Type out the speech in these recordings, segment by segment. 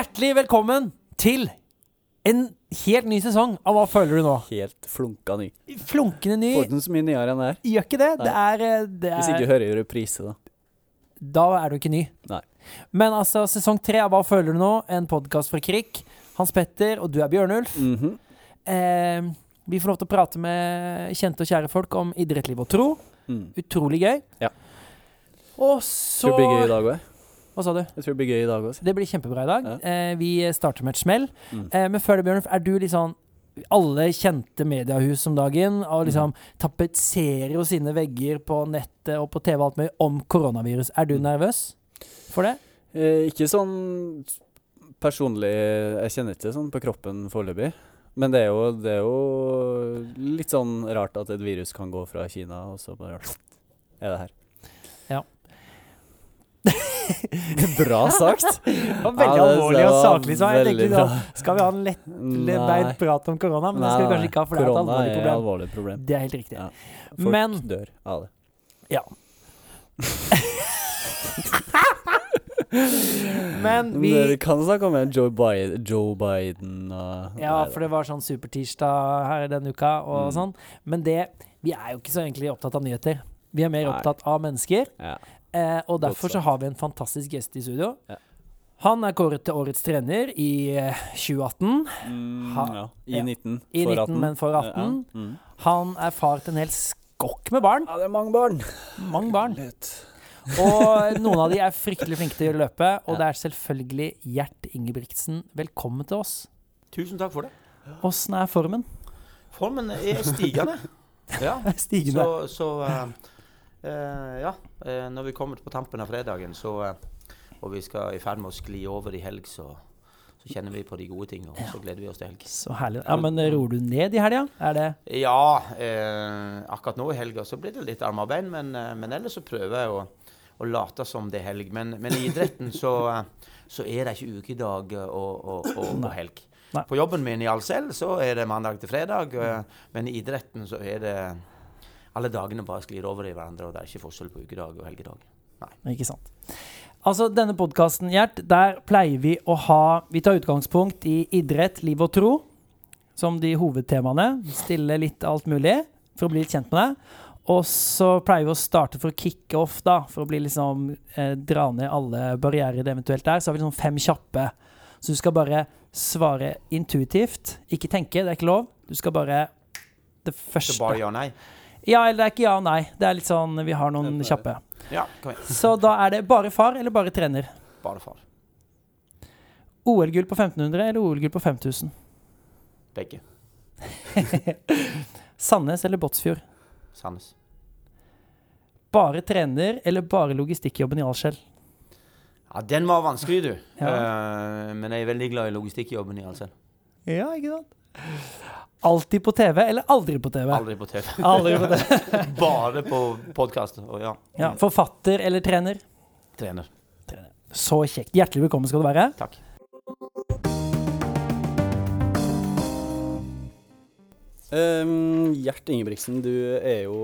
Hjertelig velkommen til en helt ny sesong av Hva føler du nå? Helt flunka ny. Flunkende ny. Får den så mye nyere enn det her. Gjør ikke det. Det er, det er, Hvis ikke du hører i reprise, da. Da er du ikke ny. Nei. Men altså, sesong tre av Hva føler du nå? En podkast fra Krik. Hans Petter, og du er Bjørnulf. Mhm. eh, vi får lov til å prate med kjente og kjære folk om idrett, liv og tro. mm. Utrolig gøy. Ja. Og så Tror det blir gøy i dag òg. Hva sa du? Jeg tror det blir gøy i dag òg. Det blir kjempebra i dag. Ja. Eh, vi starter med et smell. Mm. Eh, men før det, Bjørnulf, er du litt sånn Alle kjente mediehus om dagen og liksom tapetserer jo sine vegger på nettet og på TV og alt mulig om koronavirus. Er du Mm. nervøs for det? Eh, ikke sånn personlig Jeg kjenner ikke sånn på kroppen foreløpig. Men det er, jo, det er jo litt sånn rart at et virus kan gå fra Kina, og så bare er det her. Ja. Bra sagt. Det var Ja, veldig det- alvorlig og saklig. Tenkte da, skal vi ha en lett beint prat om korona? Men det skal vi kanskje ikke ha, for det er et alvorlig problem. alvorlig problem. Det er helt riktig. Ja. Folk Men dør av det. Ja. Men Men vi Dere kan snakke om Joe Biden, Joe Biden og Ja, for det var sånn supertirsdag her denne uka og Mm. sånn. Men det Vi er jo ikke så egentlig opptatt av nyheter. Vi er mer Nei. opptatt av mennesker. ja. Eh, og derfor så har vi en fantastisk gjest i studio. Ja. Han er kåret til årets trener i eh, 2018. Mm, Ha- ja. I ja. 19, I for 19, 18. men for 18. Ja, mm. Han er far til en hel skokk med barn. ja, det er mange barn. Mange barn. Og noen av de er fryktelig flinke til å løpe. Og Ja. det er selvfølgelig Gjert Ingebrigtsen. Velkommen til oss. Tusen takk for det. Åssen er formen? Formen er stigende. Ja. Stigende. Så, så eh, eh, ja. Eh, når vi kommer på tampen av fredagen, så eh, og vi skal i ferd med å skli over i helg, så, så kjenner vi på de gode tingene. Og så gleder vi oss til helg. Så herlig. Ja, Men ror du ned i helga? Er det Ja, eh, akkurat nå i helga så blir det litt arm og bein, men, eh, men ellers så prøver jeg å, å late som det er helg. Men, men i idretten så, så er det ikke ukedag og, og, og, og helg. Nei. På jobben min i Alcel så er det mandag til fredag, eh, men i idretten så er det alle dagene bare sklir over i hverandre, og det er ikke forskjell på ukedag og helgedag. Nei. Ikke sant. Altså, denne podkasten, Gjert, der pleier vi å ha Vi tar utgangspunkt i idrett, liv og tro som de hovedtemaene. Stille litt alt mulig for å bli litt kjent med deg. Og så pleier vi å starte for å kicke off, da, for å bli liksom eh, dra ned alle barrierer det eventuelt er. Så har vi liksom fem kjappe. Så du skal bare svare intuitivt. Ikke tenke, det er ikke lov. Du skal bare Det første. Det bare ja nei. Ja, eller det er ikke ja og nei. Det er litt sånn Vi har noen kjappe. Ja, kom igjen. Så da er det bare far eller bare trener? Bare far. OL-gull på 1500 eller OL-gull på 5000? Begge. Sandnes eller Båtsfjord? Sandnes. Bare trener eller bare logistikkjobben i Alskjell? Ja, den var vanskelig, du. Ja. Uh, men jeg er veldig glad i logistikkjobben i Alskjell. Ja, ikke sant? Alltid på TV eller aldri på TV? Aldri på TV. Aldri på TV. Bare på podkast. Ja, Ja, forfatter eller trener? trener. Så kjekt. Hjertelig velkommen skal du være. Takk. Um, Gjert Ingebrigtsen, du er jo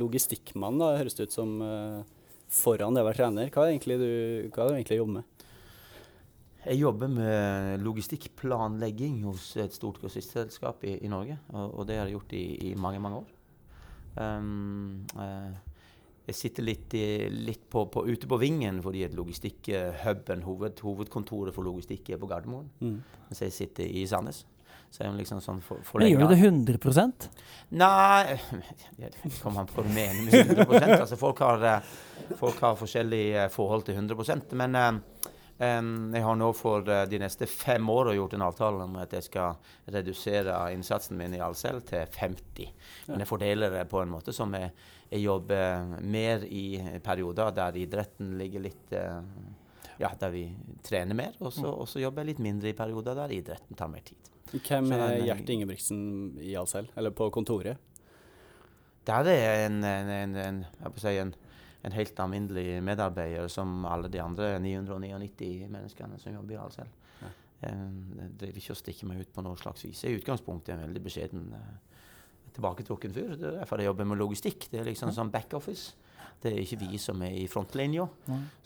logistikkmann, da, høres det ut som. uh, foran det å være trener. Hva er det egentlig du, hva er det du egentlig jobber med? Jeg jobber med logistikkplanlegging hos et stort grossistselskap i, i Norge. Og, og det har jeg gjort i, i mange, mange år. Um, uh, jeg sitter litt, i, litt på, på, ute på vingen fordi et logistikk-huben, hoved, hovedkontoret for logistikk, er på Gardermoen. Mm. Mens jeg sitter i Sandnes. Så jeg liksom sånn for, Men gjør du det 100 Nei Det kommer an på hva du mener med 100 altså folk har, eh, folk har forskjellig eh, forhold til 100% Men eh, jeg har nå for eh, de neste fem åra gjort en avtale om at jeg skal redusere innsatsen min i Alcel til 50. Men jeg fordeler det på en måte som jeg, jeg jobber mer i perioder der idretten ligger litt eh, Ja, der vi trener mer. Og så og så jobber jeg litt mindre i perioder der idretten tar mer tid. Hvem er Gjert Ingebrigtsen i Alcel, eller på kontoret? Der er en, en, en, en, en, helt alminnelig medarbeider som alle de andre 999 menneskene som jobber i Alcel. Ja. Eh, Jeg driver ikke og stikker meg ut på noe slags vis. Jeg er i utgangspunktet en veldig beskjeden, eh, tilbaketrukken fyr. Det er derfor jeg jobber med logistikk. Det er liksom sånn backoffice. Det er ikke vi som er i frontlinja.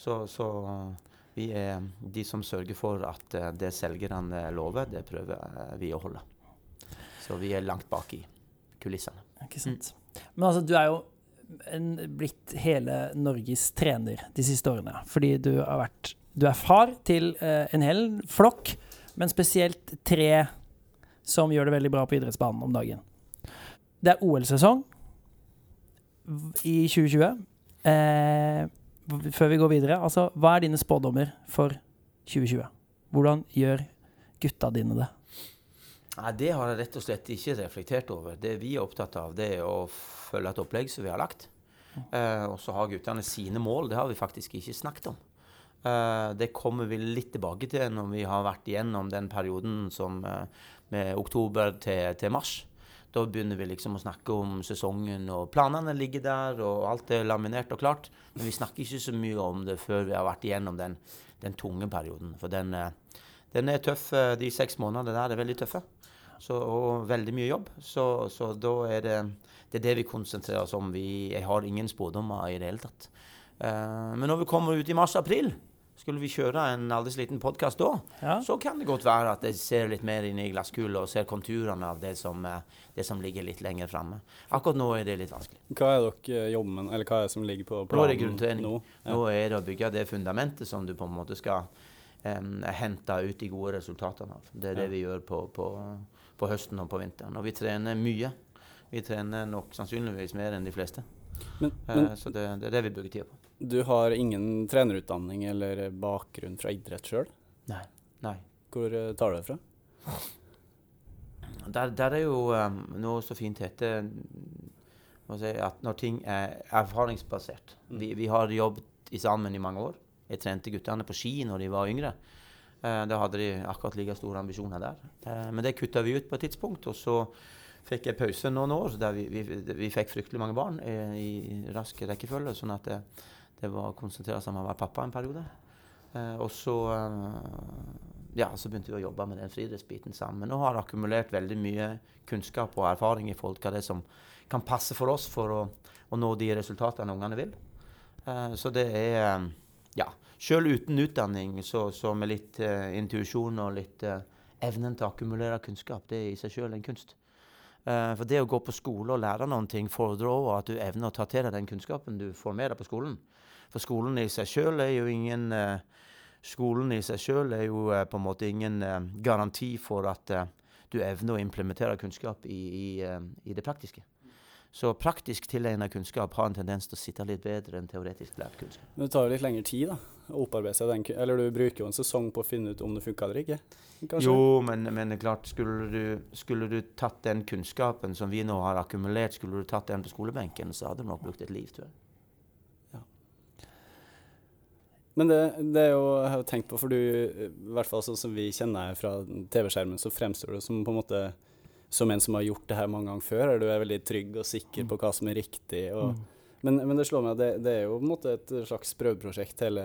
Så, så vi er de som sørger for at eh, det selgerne lover, det prøver eh, vi å holde. Så vi er langt bak i kulissene. Ikke sant. Men altså, du er jo blitt hele Norges trener de siste årene. Fordi du har vært Du er far til eh, en hel flokk, men spesielt tre som gjør det veldig bra på idrettsbanen om dagen. Det er OL-sesong i 2020. Eh, før vi går videre, altså, hva er dine spådommer for 2020? Hvordan gjør gutta dine det? Nei, Det har jeg rett og slett ikke reflektert over. Det vi er opptatt av, det er å følge et opplegg som vi har lagt. Eh, og så har guttene sine mål. Det har vi faktisk ikke snakket om. Eh, det kommer vi litt tilbake til når vi har vært igjennom den perioden som eh, med oktober til, til mars. Da begynner vi liksom å snakke om sesongen, og planene ligger der, og alt er laminert og klart. Men vi snakker ikke så mye om det før vi har vært igjennom den, den tunge perioden. For den, eh, den er tøff. eh, De seks månedene der er veldig tøffe. Så, og veldig mye jobb. Så, så da er det, det er det vi konsentrerer oss om. Vi, jeg har ingen spådommer i det hele tatt. Uh, men når vi kommer ut i mars-april, skulle vi kjøre en aldri så liten podkast da, Ja. så kan det godt være at jeg ser litt mer inn i glasskula og ser konturene av det som, eh, det som ligger litt lenger framme. Akkurat nå er det litt vanskelig. Hva er dere jobber med, eller hva er det som ligger på Nå er planen det grunntrening. nå? Nå er det å bygge det fundamentet som du på en måte skal um, hente ut de gode resultatene av. Det er det Ja. vi gjør på, på, på høsten og på vinteren. Og vi trener mye. Vi trener nok sannsynligvis mer enn de fleste. Men, Eh, men så det, det er det vi bruker tida på. du har ingen trenerutdanning eller bakgrunn fra idrett sjøl? Nei. Nei. Hvor eh, tar du det fra? Der, der er jo um, noe så fint heter si, at når ting er erfaringsbasert vi, vi har jobbet sammen i mange år. Jeg trente guttene på ski når de var yngre. Eh, da hadde de akkurat like store ambisjoner der. Eh, men det kutta vi ut på et tidspunkt. Og så fikk jeg pause noen år der vi, vi, vi fikk fryktelig mange barn eh, i rask rekkefølge. Sånn at det, det var å konsentrere seg om å være pappa en periode. Eh, og så ja, så begynte vi å jobbe med den friidrettsbiten sammen. Og har akkumulert veldig mye kunnskap og erfaring i til hva det som kan passe for oss for å, å nå de resultatene ungene vil. Så det er Ja. Sjøl uten utdanning, så, så med litt uh, intuisjon og litt uh, evnen til å akkumulere kunnskap, det er i seg sjøl en kunst. Uh, for det å gå på skole og lære noen ting fordrer òg at du evner å ta til deg den kunnskapen du får med deg på skolen. For skolen i seg sjøl er jo ingen Skolen i seg sjøl er jo på en måte ingen garanti for at du evner å implementere kunnskap i, i, i det praktiske. Så praktisk tilegna kunnskap har en tendens til å sitte litt bedre enn teoretisk lært kunnskap. Men det tar jo litt lengre tid da, å opparbeide seg den Eller du bruker jo en sesong på å finne ut om det funka eller ikke. Kanskje? Jo, men, men det er klart, skulle du, skulle du tatt den kunnskapen som vi nå har akkumulert, skulle du tatt den på skolebenken, så hadde du nok brukt et liv, tror jeg. Men det, det er jo, jeg har tenkt på, for du, i hvert fall sånn som vi kjenner deg fra TV-skjermen, så fremstår du som på en måte som en som har gjort det her mange ganger før. er Du er veldig trygg og sikker på hva som er riktig. Og, Mm. men, men det slår meg at det, det er jo på en måte et slags prøveprosjekt hele,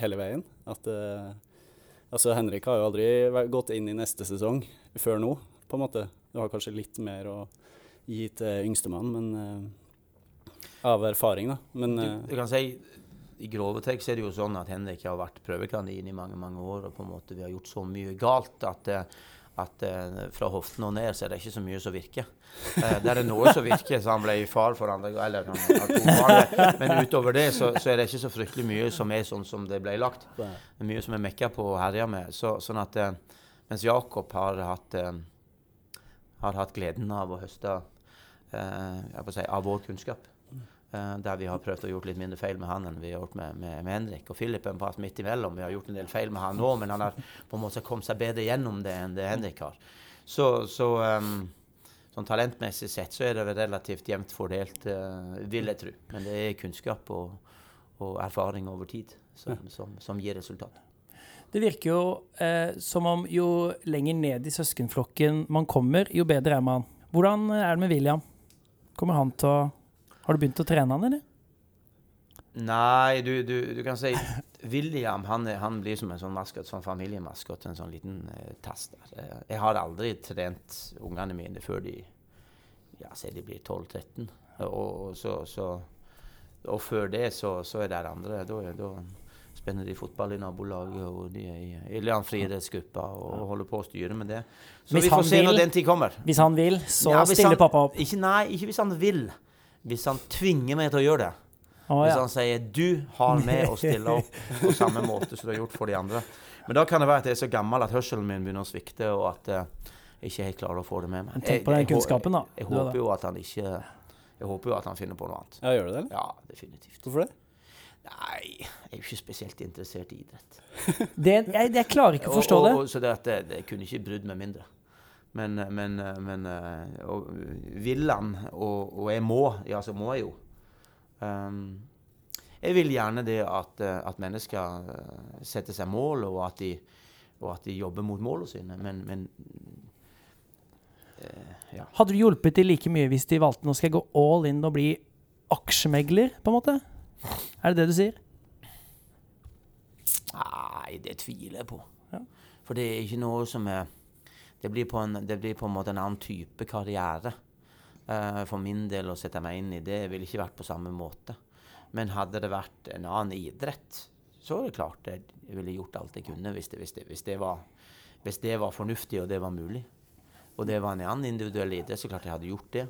hele veien. At uh, Altså, Henrik har jo aldri gått inn i neste sesong før nå, på en måte. Du har kanskje litt mer å gi til yngstemann, men uh, Av erfaring, da. Men uh, Du, du kan si, I grove trekk så er det jo sånn at Henrik har vært prøvekanin i mange mange år. og på en måte Vi har gjort så mye galt at, eh, at eh, fra hoften og ned så er det ikke så mye som virker. Eh, Der er det noe som virker, så han ble far for andre eller. Men utover det så, så er det ikke så fryktelig mye som er sånn som det ble lagt. det, Det er mye som er mekka på og herja med. Så, sånn at eh, mens Jakob har hatt, eh, har hatt gleden av å høste eh, si, av vår kunnskap, der vi har prøvd å gjort litt mindre feil med han enn vi har gjort med, med, med Henrik. Og Philip er en plass midt imellom. Vi har gjort en del feil med han nå, men han har på en måte kommet seg bedre gjennom det enn det Henrik har. Så, så um, sånn talentmessig sett så er det relativt jevnt fordelt, uh, vil jeg tro. Men det er kunnskap og, og erfaring over tid som, som, som gir resultat. Det virker jo eh, som om jo lenger ned i søskenflokken man kommer, jo bedre er man. Hvordan er det med William? Kommer han til å Har du begynt å trene han, eller? Nei, du, du, du kan si William han, han blir som en sånn maskot, sånn familiemaskot, en sånn liten eh, tass der. Eh, jeg har aldri trent ungene mine før de ja, si de blir 12-13. Og, og, så, så, og før det så, så er det andre. Da, da, spenner de fotball i nabolaget, og de er i, friidrettsgruppa og holder på å styre med det. Så Hvis vi får se når vil- den tid kommer. Hvis han vil, så Ja, stiller han- pappa opp. Ikke, nei, ikke hvis han vil. Hvis han tvinger meg til å gjøre det. Hvis ja. han sier 'du har med å stille opp på samme måte som du har gjort for de andre'. Men da kan det være at jeg er så gammel at hørselen min begynner å svikte, og at uh, jeg ikke helt klarer å få det med meg. Tenk på den kunnskapen, da. Jeg, jeg, jeg håper jo at han ikke Jeg håper jo at han finner på noe annet. Ja, gjør du det, eller? Ja, definitivt. Hvorfor det? Nei, jeg er jo ikke spesielt interessert i idrett. Det, jeg, jeg klarer ikke å forstå og, det. og, det. så det at det, det kunne ikke brydd meg mindre. Men, men, men eh, og, vil han, og, og jeg må, ja, så må jeg jo. Um, jeg vil gjerne det at, eh, at mennesker eh, setter seg mål, og at de, og at de jobber mot målene sine. Men, men uh, ja. Hadde du hjulpet de like mye hvis de valgte nå skal jeg gå all in og bli aksjemegler, på en måte? Er det det du sier? Nei, det tviler jeg på. Ja. For det er ikke noe som er Det blir en, det blir på en måte en annen type karriere. Eh, for min del å sette meg inn i det ville ikke vært på samme måte. Men hadde det vært en annen idrett, så er det klart jeg, ville gjort alt jeg kunne hvis det, hvis, det, hvis, det var, hvis var fornuftig og det var mulig. Og det var en annen individuell idrett, så klart jeg hadde gjort det.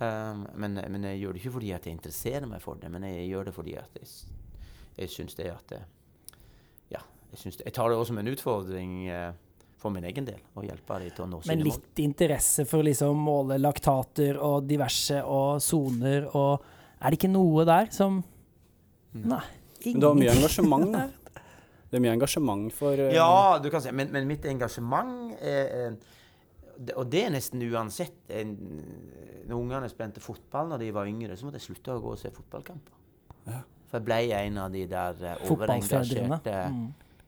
Um, men, men jeg gjør det ikke fordi at jeg interesserer meg for det, men jeg gjør det fordi at jeg, jeg syns det at det, Ja, jeg, det, jeg tar det også som en utfordring eh, for min egen del, å hjelpe dem til å nå Men sine mål. litt interesse for liksom måle laktater og diverse og soner og Er det ikke noe der som Mm. Nei. Men du har mye engasjement, der. Det er mye engasjement for uh... Ja, du kan si, men, men mitt engasjement er, eh, Og det er nesten uansett. Når ungene spilte fotball når de var yngre, så måtte jeg slutte å gå og se fotballkamper. Ja. For jeg ble en av de der eh, overengasjerte Mm.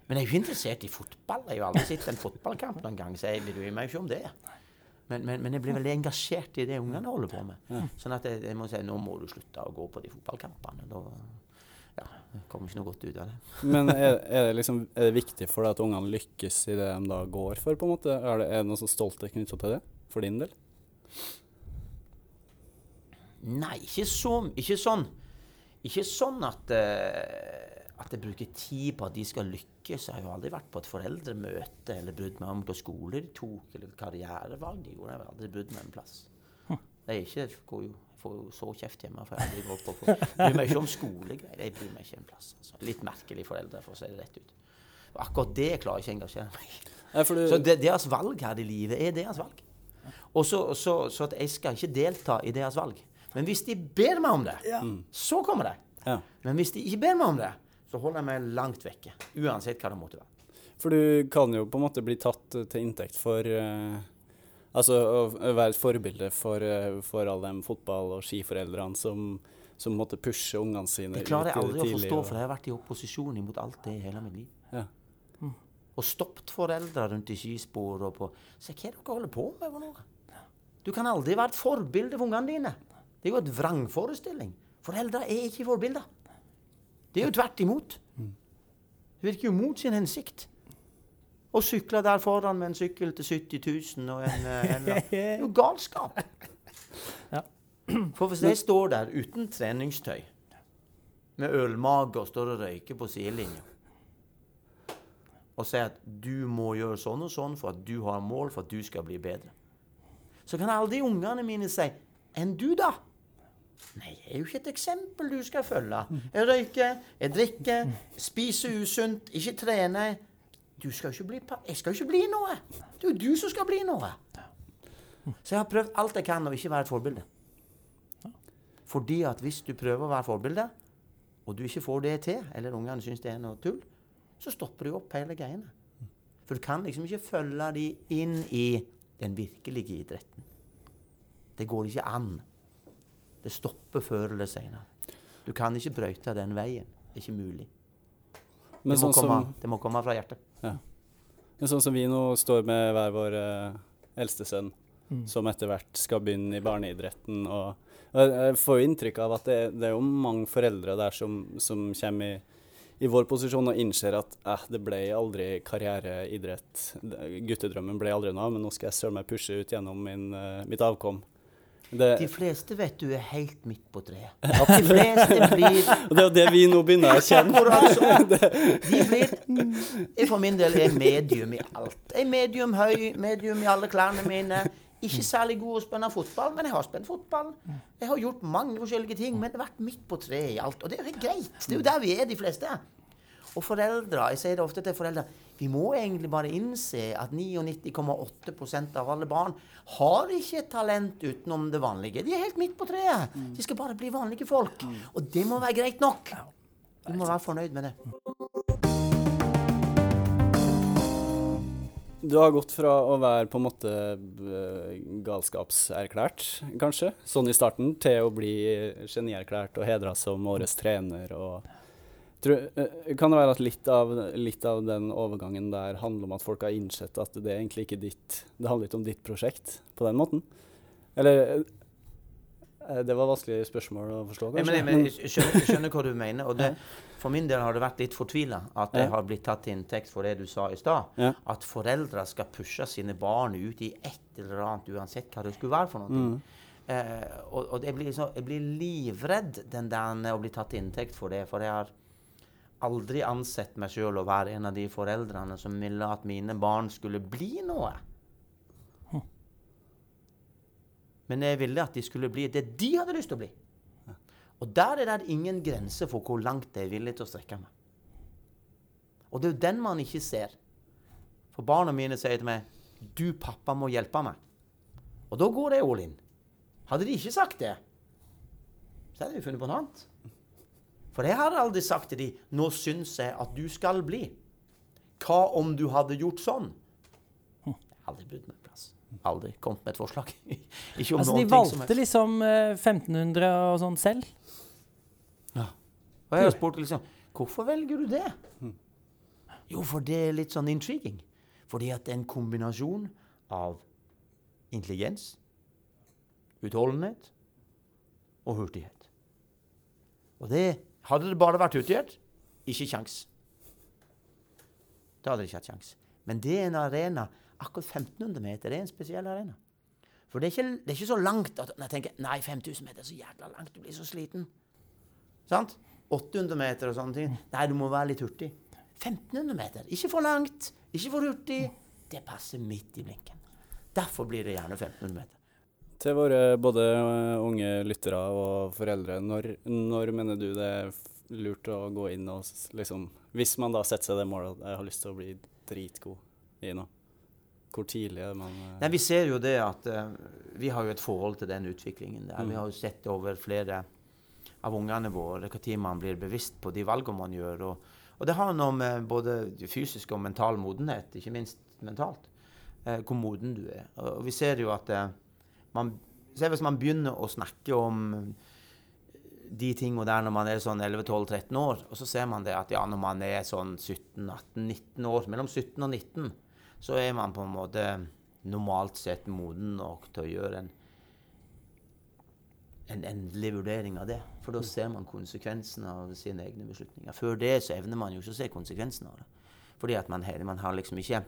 Men jeg er jo interessert i fotball. Jeg har jo aldri sett en fotballkamp noen gang, så jeg bryr meg jo ikke om det. Men, men, men jeg blir veldig engasjert i det ungene holder på med. Sånn at jeg, jeg må si nå må du slutte å gå på de fotballkampene. Da ja, det kommer ikke noe godt ut av det. Men er, er, det liksom, er det viktig for deg at ungene lykkes i det de da går for? på en måte? Er det, er det noe så stolthet knytta til det, for din del? Nei, ikke, så, ikke sånn. Ikke sånn at, eh, at jeg bruker tid på at de skal lykkes. Jeg har jo aldri vært på et foreldremøte eller brydd meg om hvilken skole de tok, eller karrierevalg de gjorde. Jeg har aldri brydd meg en plass. Jeg er ikke, går jo, jeg får jo så kjeft hjemme, for jeg aldri gått på Jeg bryr meg ikke om skolegreier. Jeg bryr meg ikke en plass. Altså. Litt merkelige foreldre, for å si det rett ut. Og akkurat det klarer jeg ikke å engasjere meg i. Så det, deres valg her i livet er deres valg. Og så, så, så at jeg skal ikke delta i deres valg. Men hvis de ber meg om det, så kommer det. ja. Men hvis de ikke ber meg om det, så holder jeg meg langt vekke. Uansett hva det måtte være. For du kan jo på en måte bli tatt til inntekt for uh, Altså å være et forbilde for, uh, for alle de fotball- og skiforeldrene som, som måtte pushe ungene sine Det klarer jeg aldri tidlig, å forstå, og- for jeg har vært i opposisjon imot alt det i hele mitt liv. Ja. Og stoppet foreldre rundt i skispor og på Se hva dere holder på med for noe? Du kan aldri være et forbilde for ungene dine. Det er jo et vrangforestilling. Foreldre er ikke forbilder. Det er jo tvert imot. Det virker jo mot sin hensikt. Å sykle der foran med en sykkel til 70 000 og en, eh, en Det er jo galskap. Ja. For hvis jeg står der uten treningstøy, med ølmage og står og røyker på sidelinja, og sier at du må gjøre sånn og sånn for at du har mål for at du skal bli bedre, så kan alle de ungene mine si 'Enn du, da?' Nei, jeg er jo ikke et eksempel du skal følge. Jeg røyker, jeg drikker, spiser usunt, ikke trener. Du skal jo ikke bli Jeg skal jo ikke bli noe. Det er jo du som skal bli noe. Så jeg har prøvd alt jeg kan å ikke være et forbilde. Fordi at hvis du prøver å være forbilde, og du ikke får det til, eller ungene syns det er noe tull, så stopper du opp hele greiene. For du kan liksom ikke følge de inn i den virkelige idretten. Det går ikke an. Det stopper før eller senere. Du kan ikke brøyte den veien. Det er ikke mulig. Men Det må, sånn som, komme, det må komme fra hjertet. men sånn som vi nå står med hver vår eh, eldste sønn, Mm. som etter hvert skal begynne i barneidretten. Og, og jeg- jeg får jo inntrykk av at det, det er jo mange foreldre der som, som kommer i, i vår posisjon og innser at eh, det ble aldri karriereidrett. Guttedrømmen ble aldri noe, men nå skal jeg søren meg pushe ut gjennom min, uh, mitt avkom. Det, De fleste vet du er helt midt på treet. De fleste blir det er jo det vi nå begynner å kjenne. De blir Jeg for min del er medium i alt. Jeg er medium høy, medium i alle klærne mine. Ikke særlig god å spille fotball, men jeg har spilt fotball. Jeg har gjort mange forskjellige ting, men det har vært midt på treet i alt. Og det er jo helt greit. Det er jo der vi er, de fleste. Og foreldre, jeg sier det ofte til foreldre, vi må egentlig bare innse at 99,8% av alle barn har ikke et talent utenom det vanlige. De er helt midt på treet. De skal bare bli vanlige folk. Og det må være greit nok. Du må være fornøyd med det. Du har gått fra å være på en måte eh, galskapserklært, kanskje, sånn i starten, til å bli genierklært og hedra som årets trener. og Kan det være at litt av, litt av den overgangen der handler om at folk har innsett at det egentlig ikke ditt Det handler ikke om ditt prosjekt på den måten? Eller eh, Det var vanskelig spørsmål å forstå, Jeg, Ja, men, men, jeg, skjønner, jeg skjønner hva du mener. Og det, for min del har det vært litt fortvila at det har blitt tatt til inntekt for det du sa i stad. Ja. At foreldre skal pushe sine barn ut i et eller annet, uansett hva det skulle være for noe. Mm. Eh, og og det blir så, jeg blir livredd den der å bli tatt til inntekt for det. For jeg har aldri ansett meg sjøl å være en av de foreldrene som ville at mine barn skulle bli noe. Men jeg ville at de skulle bli det de hadde lyst til å bli. Og der er det ingen grense for hvor langt jeg er villig til å strekke meg. Og det er jo den man ikke ser. For barna mine sier til meg 'Du, pappa, må hjelpe meg'. Og da går jeg all in. Hadde de ikke sagt det, så hadde vi funnet på noe annet. For jeg har aldri sagt til de 'Nå syns jeg at du skal bli'. Hva om du hadde gjort sånn? Jeg har aldri brutt meg plass. Aldri kommet med et forslag. ikke om Altså, de noen som valgte liksom eh, 1500 og sånn selv. Ja. Og jeg har spurt liksom Hvorfor velger du det? Jo, for det er litt sånn intriguing. Fordi at det er en kombinasjon av intelligens, utholdenhet og hurtighet. Og det Hadde det bare vært hurtighet, ikke kjangs. Da hadde de ikke hatt kjangs. Men det er en arena Akkurat 1500 meter er en spesiell arena. For det er ikke, det er ikke så langt at jeg tenker Nei, 5000 meter er så jævla langt. Du blir så sliten. Sant? 800 meter og sånne ting. Nei, du må være litt hurtig. 1500 meter. Ikke for langt, ikke for hurtig. Det passer midt i blinken. Derfor blir det gjerne 1500 meter. Til våre både eh, unge lyttere og foreldre, når, når mener du det er lurt å gå inn og liksom Hvis man da setter seg det målet at jeg har lyst til å bli dritgod i noe, hvor tidlig er man eh, Nei, Vi ser jo det at uh, vi har jo et forhold til den utviklingen der. Mm. Vi har jo sett over flere av ungene våre når man blir bevisst på de valgene man gjør. Og, og det har noe med både fysisk og mental modenhet, ikke minst mentalt, uh, hvor moden du er. Og vi ser jo at eh, man, se hvis man begynner å snakke om de tingene der når man er sånn 11-12-13 år, og så ser man det at ja, når man er sånn 17-18-19 år, mellom 17 og 19, så er man på en måte normalt sett moden nok til å gjøre en, en endelig vurdering av det. For da ser man konsekvensene av sine egne beslutninger. Før det så evner man jo ikke å se konsekvensene av det. Fordi at man, man har liksom ikke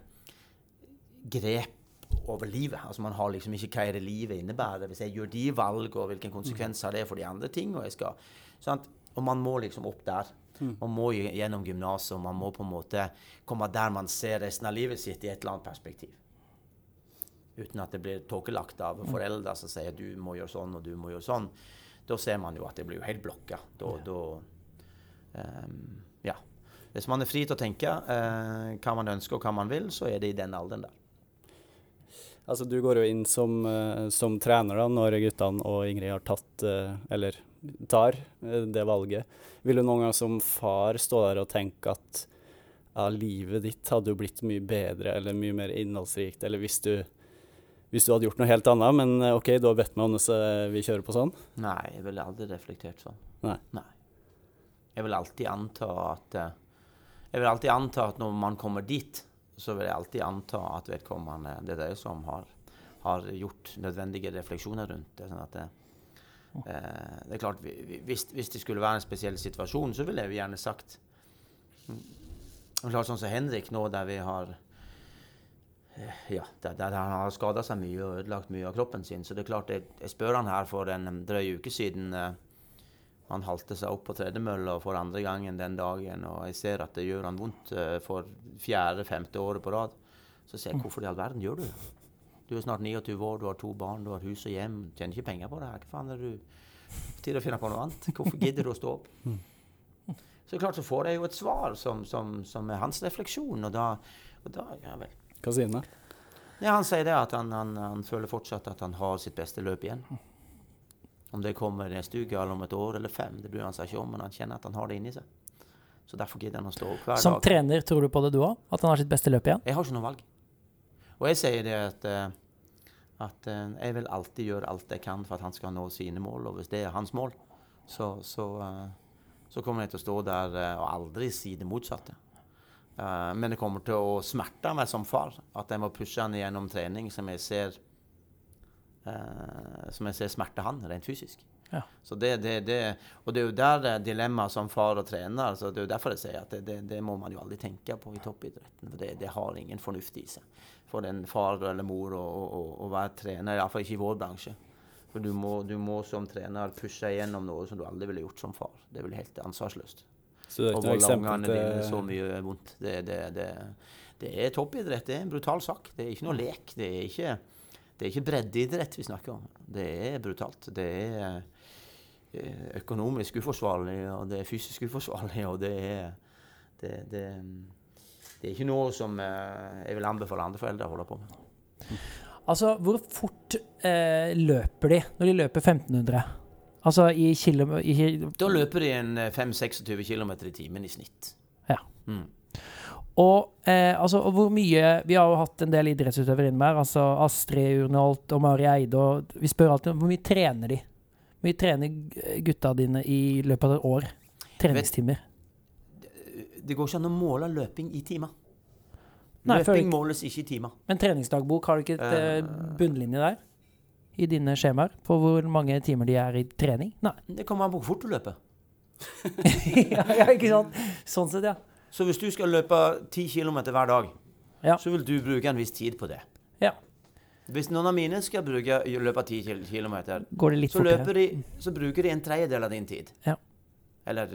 grep over livet. Altså Man har liksom ikke hva er det livet innebærer. Hvis jeg gjør de valg, og hvilken konsekvens har det for de andre ting. Og, skal, og man må liksom opp der. Man må gjennom gymnaset, og man må på en måte komme der man ser resten av livet sitt i et eller annet perspektiv. Uten at det blir tåkelagt av foreldre som sier du må gjøre sånn og du må gjøre sånn. Da ser man jo at det blir jo helt blokka. Da, da um, Ja. Hvis man er fri til å tenke eh, hva man ønsker og hva man vil, så er det i den alderen der. Altså, du går jo inn som, eh, som trener da, når guttene og Ingrid har tatt, eh, eller tar, eh, det valget. Vil du noen gang som far stå der og tenke at ja, livet ditt hadde jo blitt mye bedre eller mye mer innholdsrikt, eller hvis du, hvis du hadde gjort noe helt annet, men OK, du har bedt meg om det, så vi kjører på sånn? Nei, jeg ville aldri reflektert sånn. Nei. Jeg vil alltid anta at Jeg vil alltid anta at når man kommer dit, så vil jeg alltid anta at vedkommende det dreier seg om, har, har gjort nødvendige refleksjoner rundt det. sånn at det, eh, det er klart, vi- vi- hvis, hvis det skulle være en spesiell situasjon, så ville jeg jo gjerne sagt mm, klart Sånn som Henrik nå, der vi har Ja, der, der han har skada seg mye og ødelagt mye av kroppen sin. Så det er klart, jeg, jeg spør han her for en drøy uke siden. eh, han halte seg opp på tredemølla for andre gangen den dagen, og jeg ser at det gjør han vondt eh, for fjerde-femte året på rad. Så sier jeg hvorfor i all verden gjør du det? Du er snart 29 år, du har to barn, du har hus og hjem, tjener ikke penger på det her. Hva faen er det du Tid å finne på noe annet. Hvorfor gidder du å stå opp? Så klart så får jeg jo et svar som, som, som er hans refleksjon, og da, og da ja vel. Hva sier han da? Ja, han sier det at han, han, han føler fortsatt at han har sitt beste løp igjen. Om det kommer neste uke eller om et år eller fem, det bryr han seg ikke om, men han kjenner at han har det inni seg. Så derfor gidder han å stå opp hver Som dag. trener, tror du på det du òg? At han har sitt beste løp igjen? Jeg har ikke noe valg. Og jeg sier det at, eh, at eh, jeg vil alltid gjøre alt jeg kan for at han skal nå sine mål, og hvis det er hans mål, så, så, eh, så kommer jeg til å stå der og aldri si det motsatte. Men det kommer til å smerte meg som far at jeg må pushe han gjennom trening som jeg ser som jeg ser smerter han rent fysisk. Ja. Så det, det, det, og det er jo der eh, dilemmaet som far og trener så Det er jo derfor jeg sier at det, det, det må man jo aldri tenke på i toppidretten. For det, det har ingen fornuft i seg for en far eller mor å, å, å, være trener, iallfall ikke i vår bransje. For du må, du må som trener pushe igjennom noe som du aldri ville gjort som far. Det er vel helt ansvarsløst. Så det er ikke og hvor dine så mye vondt. Det, det, det, det er toppidrett. Det er en brutal sak. Det er ikke noe lek. Det er ikke, det er ikke breddeidrett vi snakker om. Det er brutalt. Det er eh, økonomisk uforsvarlig, og det er fysisk uforsvarlig, og det er det, det, det er ikke noe som eh, jeg vil anbefale andre foreldre å holde på med. Altså, hvor fort eh, løper de når de løper 1500? Altså i kilometer i, Da løper de en eh, 5-26 km i timen i snitt. Ja. Mm. Og, eh, altså, og hvor mye Vi har jo hatt en del idrettsutøvere innom her. Altså Astrid Urnholt og Mari Eide. Og vi spør alltid om hvor mye trener de? Hvor mye trener gutta dine i løpet av et år? Treningstimer. Det går ikke an å måle løping i timer. Løping måles ikke i timer. Men treningsdagbok, har du ikke et eh, Eh. bunnlinje der? I dine skjemaer? På hvor mange timer de er i trening? Nei. Det kommer an på hvor fort du løper. ja, ja, ikke sant? Sånn sett, ja. Så hvis du skal løpe 10 km hver dag, Ja. så vil du bruke en viss tid på det. Ja. Hvis noen av mine skal bruke, løpe 10 km, Går det litt så, de, så bruker de en tredjedel av din tid. Ja. Eller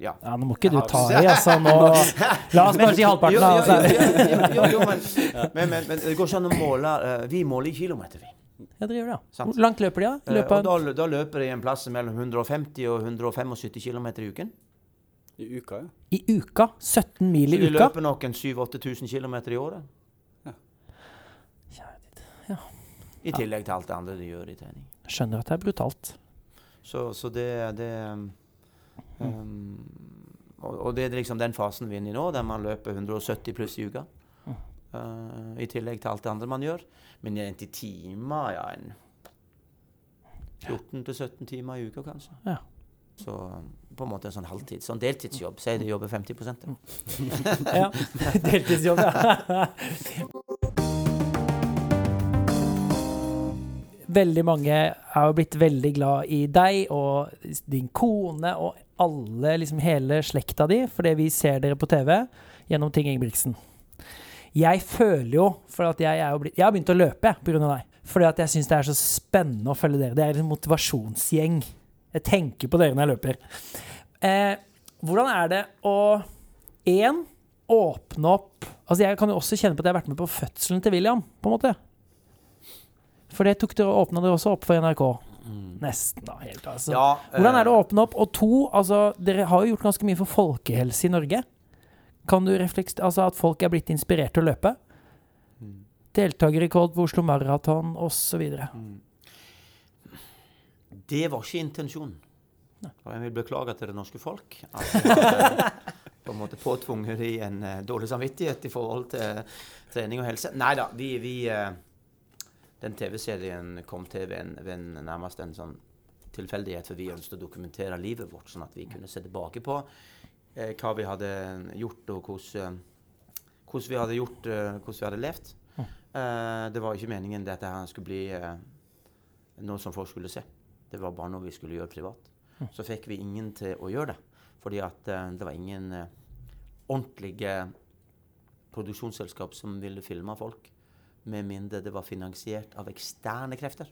ja. Ja, nå må ikke du ta i, altså. Nå La oss bare si halvparten, Jo, jo, altså. men, det går ikke an å måle eh, Vi måler i kilometer, vi. Ja, dere gjør det, ja. Hvor langt løper de, da? Eh, Løper og da, da løper de en plass mellom 150 og 175 km i uken. I uka, ja. I uka? 17 mil Så i de uka? løper nok en 7000-8000 km i året. Ja. Ja. I tillegg til alt det andre de gjør i trening. Skjønner at det er brutalt. Så, så det, det um, um, og, og det er liksom den fasen vi er inne i nå, der man løper 170 pluss i uka. Uh, I tillegg til alt det andre man gjør. Men en til timer, ja en 14-17 timer i uka, kanskje. Ja. Så på en måte en sånn halvtid. Sånn deltidsjobb. Si du jobber 50 da. Ja. Deltidsjobb, ja. Veldig mange er jo blitt veldig glad i deg og din kone og alle, liksom hele slekta di, fordi vi ser dere på TV gjennom Ting Ingebrigtsen. Jeg føler jo, for at jeg er jo blitt Jeg har begynt å løpe pga. deg. Fordi at jeg syns det er så spennende å følge dere. Det er en motivasjonsgjeng. Jeg tenker på dere når jeg løper. Eh, hvordan er det å én åpne opp Altså Jeg kan jo også kjenne på at jeg har vært med på fødselen til William, på en måte. For det tok dere åpna dere også opp for NRK. Nesten, da. helt altså. Ja, Hvordan er det eh, å åpne opp? Og to, altså dere har jo gjort ganske mye for folkehelse i Norge. Kan du refleks... Altså at folk er blitt inspirert til å løpe? Mm. i Cold på Oslo Maraton osv. Det var ikke intensjonen. Og jeg vil beklage til det norske folk at jeg eh, på en måte påtvunget i en eh, dårlig samvittighet i forhold til trening og helse. Nei da, vi, vi eh, Den TV-serien kom til ved, en, ved en, nærmest en sånn tilfeldighet, for vi ønsket å dokumentere livet vårt, sånn at vi kunne se tilbake på eh, hva vi hadde gjort, og hvordan, eh, hvordan vi hadde gjort, eh, hvordan vi hadde levd. Eh, det var ikke meningen dette her skulle bli eh, noe som folk skulle se. Det var bare noe vi skulle gjøre privat. Så fikk vi ingen til å gjøre det. Fordi at uh, det var ingen uh, ordentlige produksjonsselskap som ville filme folk med mindre det var finansiert av eksterne krefter.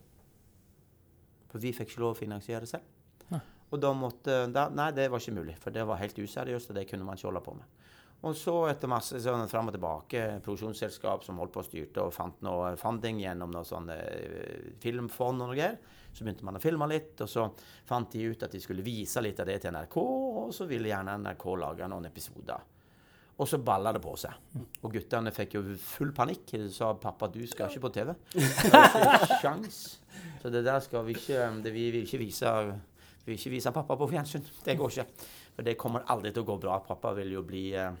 For vi fikk ikke lov å finansiere selv. Nei. Og da måtte da, Nei, det var ikke mulig, for det var helt useriøst, og det kunne man ikke holde på med. Og så etter masse sånn fram og tilbake, produksjonsselskap som holdt på å styrte og fant noe funding gjennom noe sånn eh, filmfond og noe greier, så begynte man å filme litt, og så fant de ut at de skulle vise litt av det til NRK, og så ville gjerne NRK lage noen episoder. Og så balla det på seg. Og guttene fikk jo full panikk. De sa 'pappa, du skal ikke på TV'. Det var ikke sjans. Så det der skal vi ikke det, Vi vil ikke vise vi vil ikke vise pappa på fjernsyn. Det går ikke. For det kommer aldri til å gå bra. Pappa vil jo bli eh,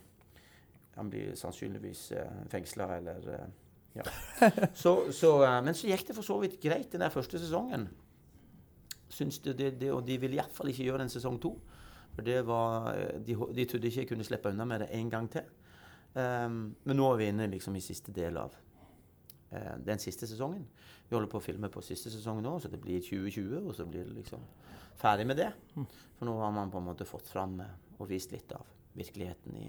Han blir sannsynligvis eh, fengsla eller eh, Ja. Så, så, men så gikk det for så vidt greit den der første sesongen. Syns det, det, det, og de ville iallfall ikke gjøre en sesong to. Var, eh, de, de trodde ikke jeg kunne slippe unna med det en gang til. Um, men nå er vi inne liksom i siste del av uh, den siste sesongen. Vi holder på å filme på siste sesong nå, så det blir 2020, og så blir det liksom ferdig med det. For nå har man på en måte fått fram eh, og vist litt av virkeligheten i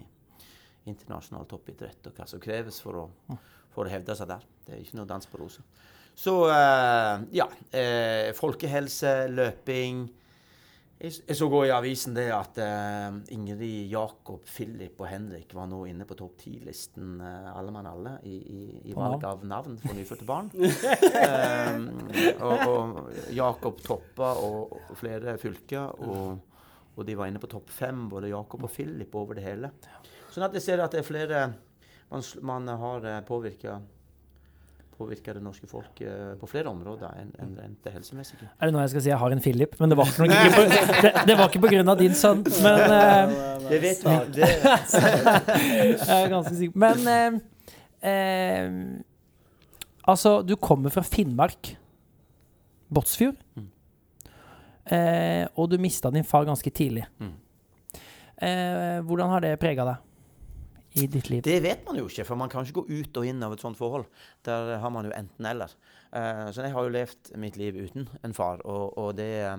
internasjonal toppidrett, og hva som kreves for å, for å hevde seg der. Det er ikke noe dans på roser. Så eh, ja. Eh, folkehelse, løping. Jeg, så i avisen det at eh, Ingrid, Jakob, Philip og Henrik var nå inne på topp ti-listen, alle mann alle, i, i, i valg av navn for nyfødte barn. um, og, og Jakob toppa og, og flere fylker, og, og de var inne på topp fem, både Jakob og Philip over det hele. Sånn at jeg ser at det er flere Man, man har påvirka påvirka det norske folk eh, på flere områder enn en, det helsemessige. Er det nå jeg skal si jeg har en Philip? Men det var ikke, ikke på, det, det var ikke på grunn av din sønn. Men uh, Det vet vi. Det, jeg er ganske sikker. Men uh, uh, Altså, du kommer fra Finnmark. Båtsfjord. Mm. Eh, og du mista din far ganske tidlig. Mm. Eh, hvordan har det prega deg i ditt liv? Det vet man jo ikke, for man kan ikke gå ut og inn av et sånt forhold. Der har man jo enten-eller. Uh, så jeg har jo levd mitt liv uten en far, og, og det eh,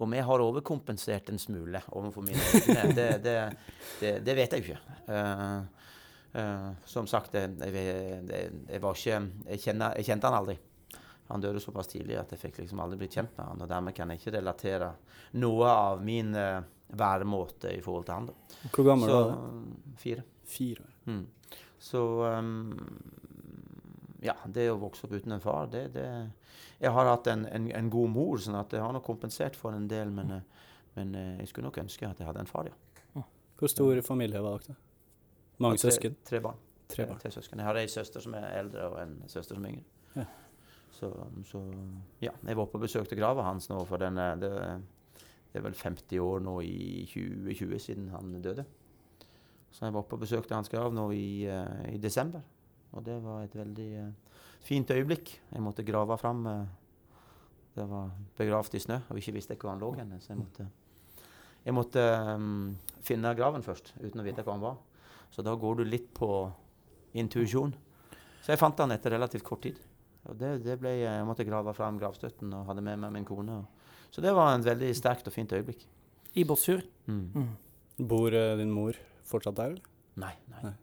Om jeg har overkompensert en smule overfor mine egne, det, det, det, det vet jeg jo ikke. Uh, uh, som sagt, jeg, jeg, jeg, jeg var ikke jeg, kjenner, jeg kjente han aldri. Han døde såpass tidlig at jeg fikk liksom aldri blitt kjent med han, og dermed kan jeg ikke relatere noe av min uh, væremåte i forhold til han. da. Hvor gammel Så var du? fire. Fire. Mm. Så um, Ja, det å vokse opp uten en far, det, det Jeg har hatt en, en, en god mor, sånn at jeg har nok kompensert for en del, men, eh, men eh, jeg skulle nok ønske at jeg hadde en far, ja. Hvor stor familie var dere? Mange tre, søsken? Tre barn. Tre barn. Tre søsken. Jeg har ei søster som er eldre, og en søster som er yngre. Ja. Så, så ja. Jeg var på besøk til grava hans nå, for den, eh, det, det er vel 50 år nå i 2020 siden han døde. Så jeg var oppe og besøkte hans grav nå i, eh, i desember. Og det var et veldig eh, fint øyeblikk. Jeg måtte grave fram eh, Det var begravd i snø, og ikke visste hvor han lå hen. Så jeg måtte, jeg måtte um, finne graven først, uten å vite hvor han var. Så da går du litt på intuisjon. Så jeg fant han etter relativt kort tid. Og det, det ble, jeg måtte grave fram gravstøtten og hadde med meg min kone. Så det var en veldig sterkt og fint øyeblikk. I Båtsfjord? Mm. Mm. Bor uh, din mor fortsatt der, eller? Nei, nei. Nei.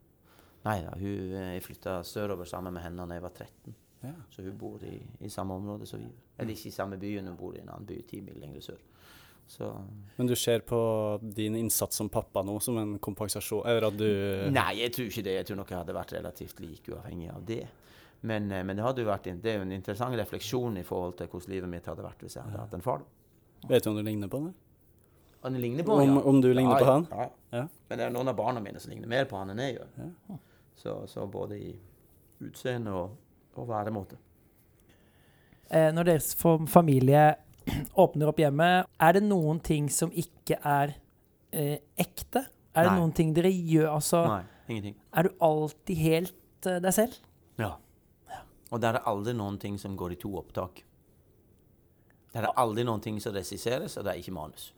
Nei da, hun, eh, jeg flytta sørover sammen med henne da jeg var 13. Ja. Så hun bor i, i samme område som vi gjør. Eller ikke i samme byen, hun bor i en annen by ti mil lenger sør. Så Men du ser på din innsats som pappa nå som en kompensasjon? Eller at du Nei, jeg tror ikke det. Jeg tror nok jeg hadde vært relativt lik uavhengig av det. Men, eh, men det, hadde jo vært, det er jo en interessant refleksjon i forhold til hvordan livet mitt hadde vært hvis jeg hadde hatt en far. Vet du om du ligner på han? Han ligner på Om, ja. om du ligner Ja, på han? Ja. Ja. Men det er noen av barna mine som ligner mer på han enn jeg gjør. Ja. Så, så både i utseende og, og væremåte. Eh, når deres familie åpner opp hjemmet, er det noen ting som ikke er eh, ekte? Er det Nei. noen ting dere gjør Altså, Nei, ingenting. er du alltid helt uh, deg selv? Ja. Og der er aldri noen ting som går i to opptak. Der er aldri noen ting som regisseres, og det er ikke manus.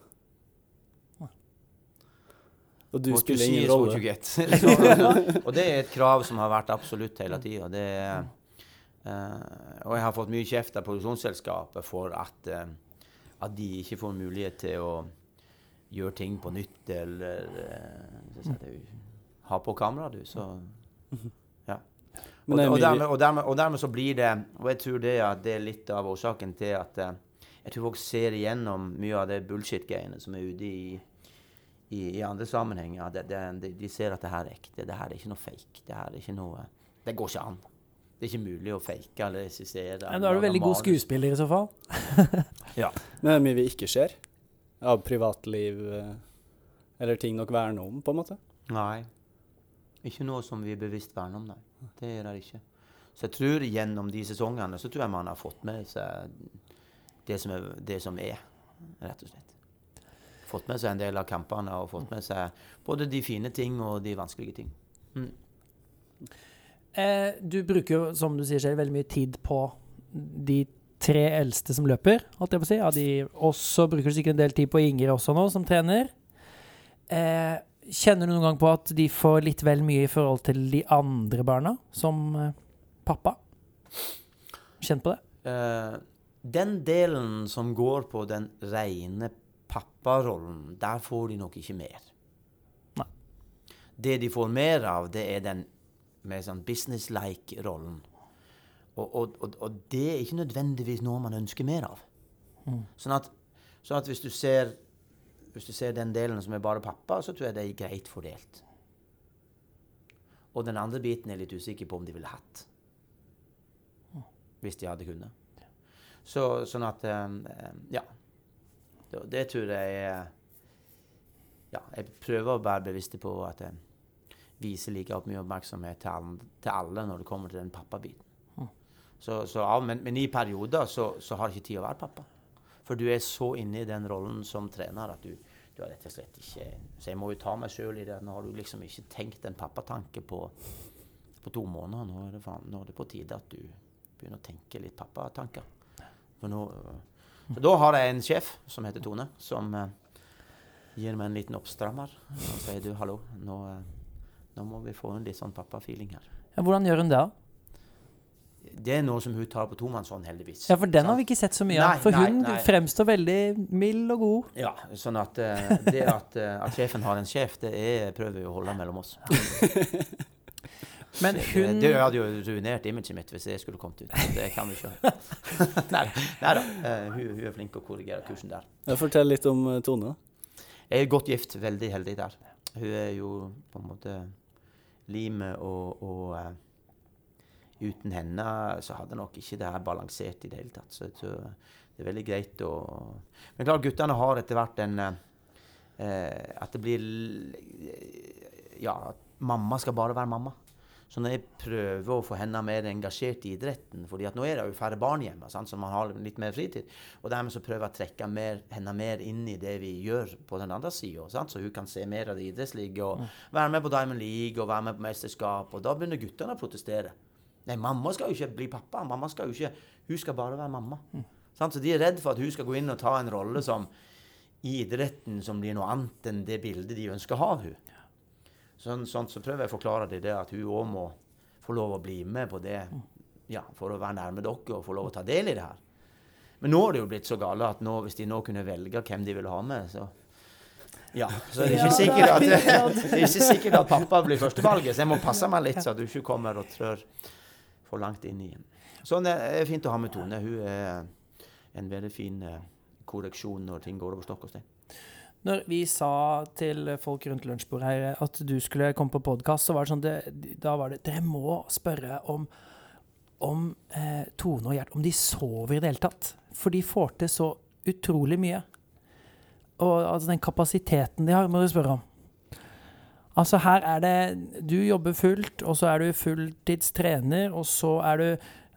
Og du spiller ingen rolle? og det er et krav som har vært absolutt hele tida. og jeg har fått mye kjeft av produksjonsselskapet for at, uh, at de ikke får mulighet til å gjøre ting på nytt, eller uh, Ha på kamera, du, så Ja. Og, og, dermed, og, dermed, og dermed så blir det Og jeg tror det at det er litt av årsaken til at eh, jeg tror folk ser igjennom mye av det bullshit-greiene som er ute i, i, i andre sammenhenger. Det, det, de, de ser at det her er ekte. Det her er ikke noe fake. Det her er ikke noe Det går ikke an. Det er ikke mulig å fake eller regissere. Men da er du veldig god skuespiller i så fall. Ja. Men det er mye vi ikke ser av privatliv eh, eller ting dere verner om, på en måte. Nei. Ikke noe som vi bevisst verner om, nei. Det er det ikke. Så jeg tror gjennom de sesongene så tror jeg man har fått med seg det som er, det som er rett og slett. Fått med seg en del av kampene og fått med seg både de fine ting og de vanskelige ting. Mm. Eh, du bruker jo, som du sier selv, veldig mye tid på de tre eldste som løper, holdt jeg på å si. Ja, de, også bruker du sikkert en del tid på Inger også nå, som trener. Eh, kjenner du noen gang på at de får litt vel mye i forhold til de andre barna, som eh, pappa? Kjent på det? Eh, den delen som går på den rene papparollen, der får de nok ikke mer. Nei. Det de får mer av, det er den mer sånn business-like-rollen. Og, og, og, og det er ikke nødvendigvis noe man ønsker mer av. Sånn, at, sånn at hvis du ser hvis du ser den delen som er bare pappa, så tror jeg det er greit fordelt. Og den andre biten er jeg litt usikker på om de ville hatt. Hvis de hadde kunnet. Så, sånn at um, Ja. Det, det tror jeg Ja, jeg prøver å være bevisst på at jeg viser like mye oppmerksomhet til til alle når det kommer til den pappabiten. Så, så, ja, men, men i perioder så, så har jeg ikke tid å være pappa. For du er så inne i den rollen som trener at du, du har rett og slett ikke Så jeg må jo ta meg sjøl i det. Nå har du liksom ikke tenkt en pappatanke på, på to måneder. Nå er, det, nå er det på tide at du begynner å tenke litt pappatanker. For nå, så da har jeg en sjef som heter Tone, som eh, gir meg en liten oppstrammer. Og sier du, hallo, nå, eh, nå må vi få en litt sånn pappa-feeling her. Ja, hvordan gjør hun det? Det er noe som hun tar på tomannshånd, heldigvis. Ja, for den har vi ikke sett så mye av. For nei, hun nei. fremstår veldig mild og god. Ja, sånn at uh, det at, uh, at sjefen har en sjef, det er, prøver vi å holde mellom oss. Men Det, hun det hadde jo ruinert imaget mitt hvis jeg skulle kommet ut. Det kan vi ikke. Nei nei da. eh, hun, hun er flink til å korrigere kursen der. Jeg Fortell litt om eh, Tone. Jeg er godt gift, veldig heldig der. Hun er jo på en måte limet og, og uh, Uten henne så hadde nok ikke det her balansert i det hele tatt. Så jeg tror det er veldig greit å Men klart, guttene har etter hvert en eh, eh, At det blir Ja, at mamma skal bare være mamma. Så når jeg prøver å få henne mer engasjert i idretten fordi at nå er det jo færre barn hjemme, sant, så man har litt mer fritid. Og dermed så prøver jeg å trekke mer, henne mer inn i det vi gjør på den andre sida. Så hun kan se mer av det idrettslige og være med på Diamond League og være med på mesterskap. Og da begynner guttene å protestere. Nei, mamma skal jo ikke bli pappa. Mamma skal jo ikke, Hun skal bare være mamma. Sant? Så de er redd for at hun skal gå inn og ta en rolle som i idretten som blir noe annet enn det bildet de ønsker å ha av hun. Sånn, sånn, så prøver jeg å forklare dem det at hun òg må få lov å bli med på det ja, for å være nærme dere og få lov å ta del i det her. Men nå har det jo blitt så gale at nå, hvis de nå kunne velge hvem de ville ha med, så ja, så det er ikke sikkert at, det er ikke sikkert at pappa blir førstevalget, så jeg må passe meg litt så at du ikke kommer og trør for langt inn i Sånn det er fint å ha med Tone. Hun er en veldig fin eh, korreksjon når ting går over stokk og stein. Når vi sa til folk rundt lunsjbordet her at du skulle komme på podkast, så var det sånn det, Da var det Dere må spørre om, om eh, Tone og Gjert om de sover i det hele tatt. For de får til så utrolig mye. Og altså, den kapasiteten de har, må du spørre om. Altså, her er det Du jobber fullt, og så er du fulltidstrener, og så er du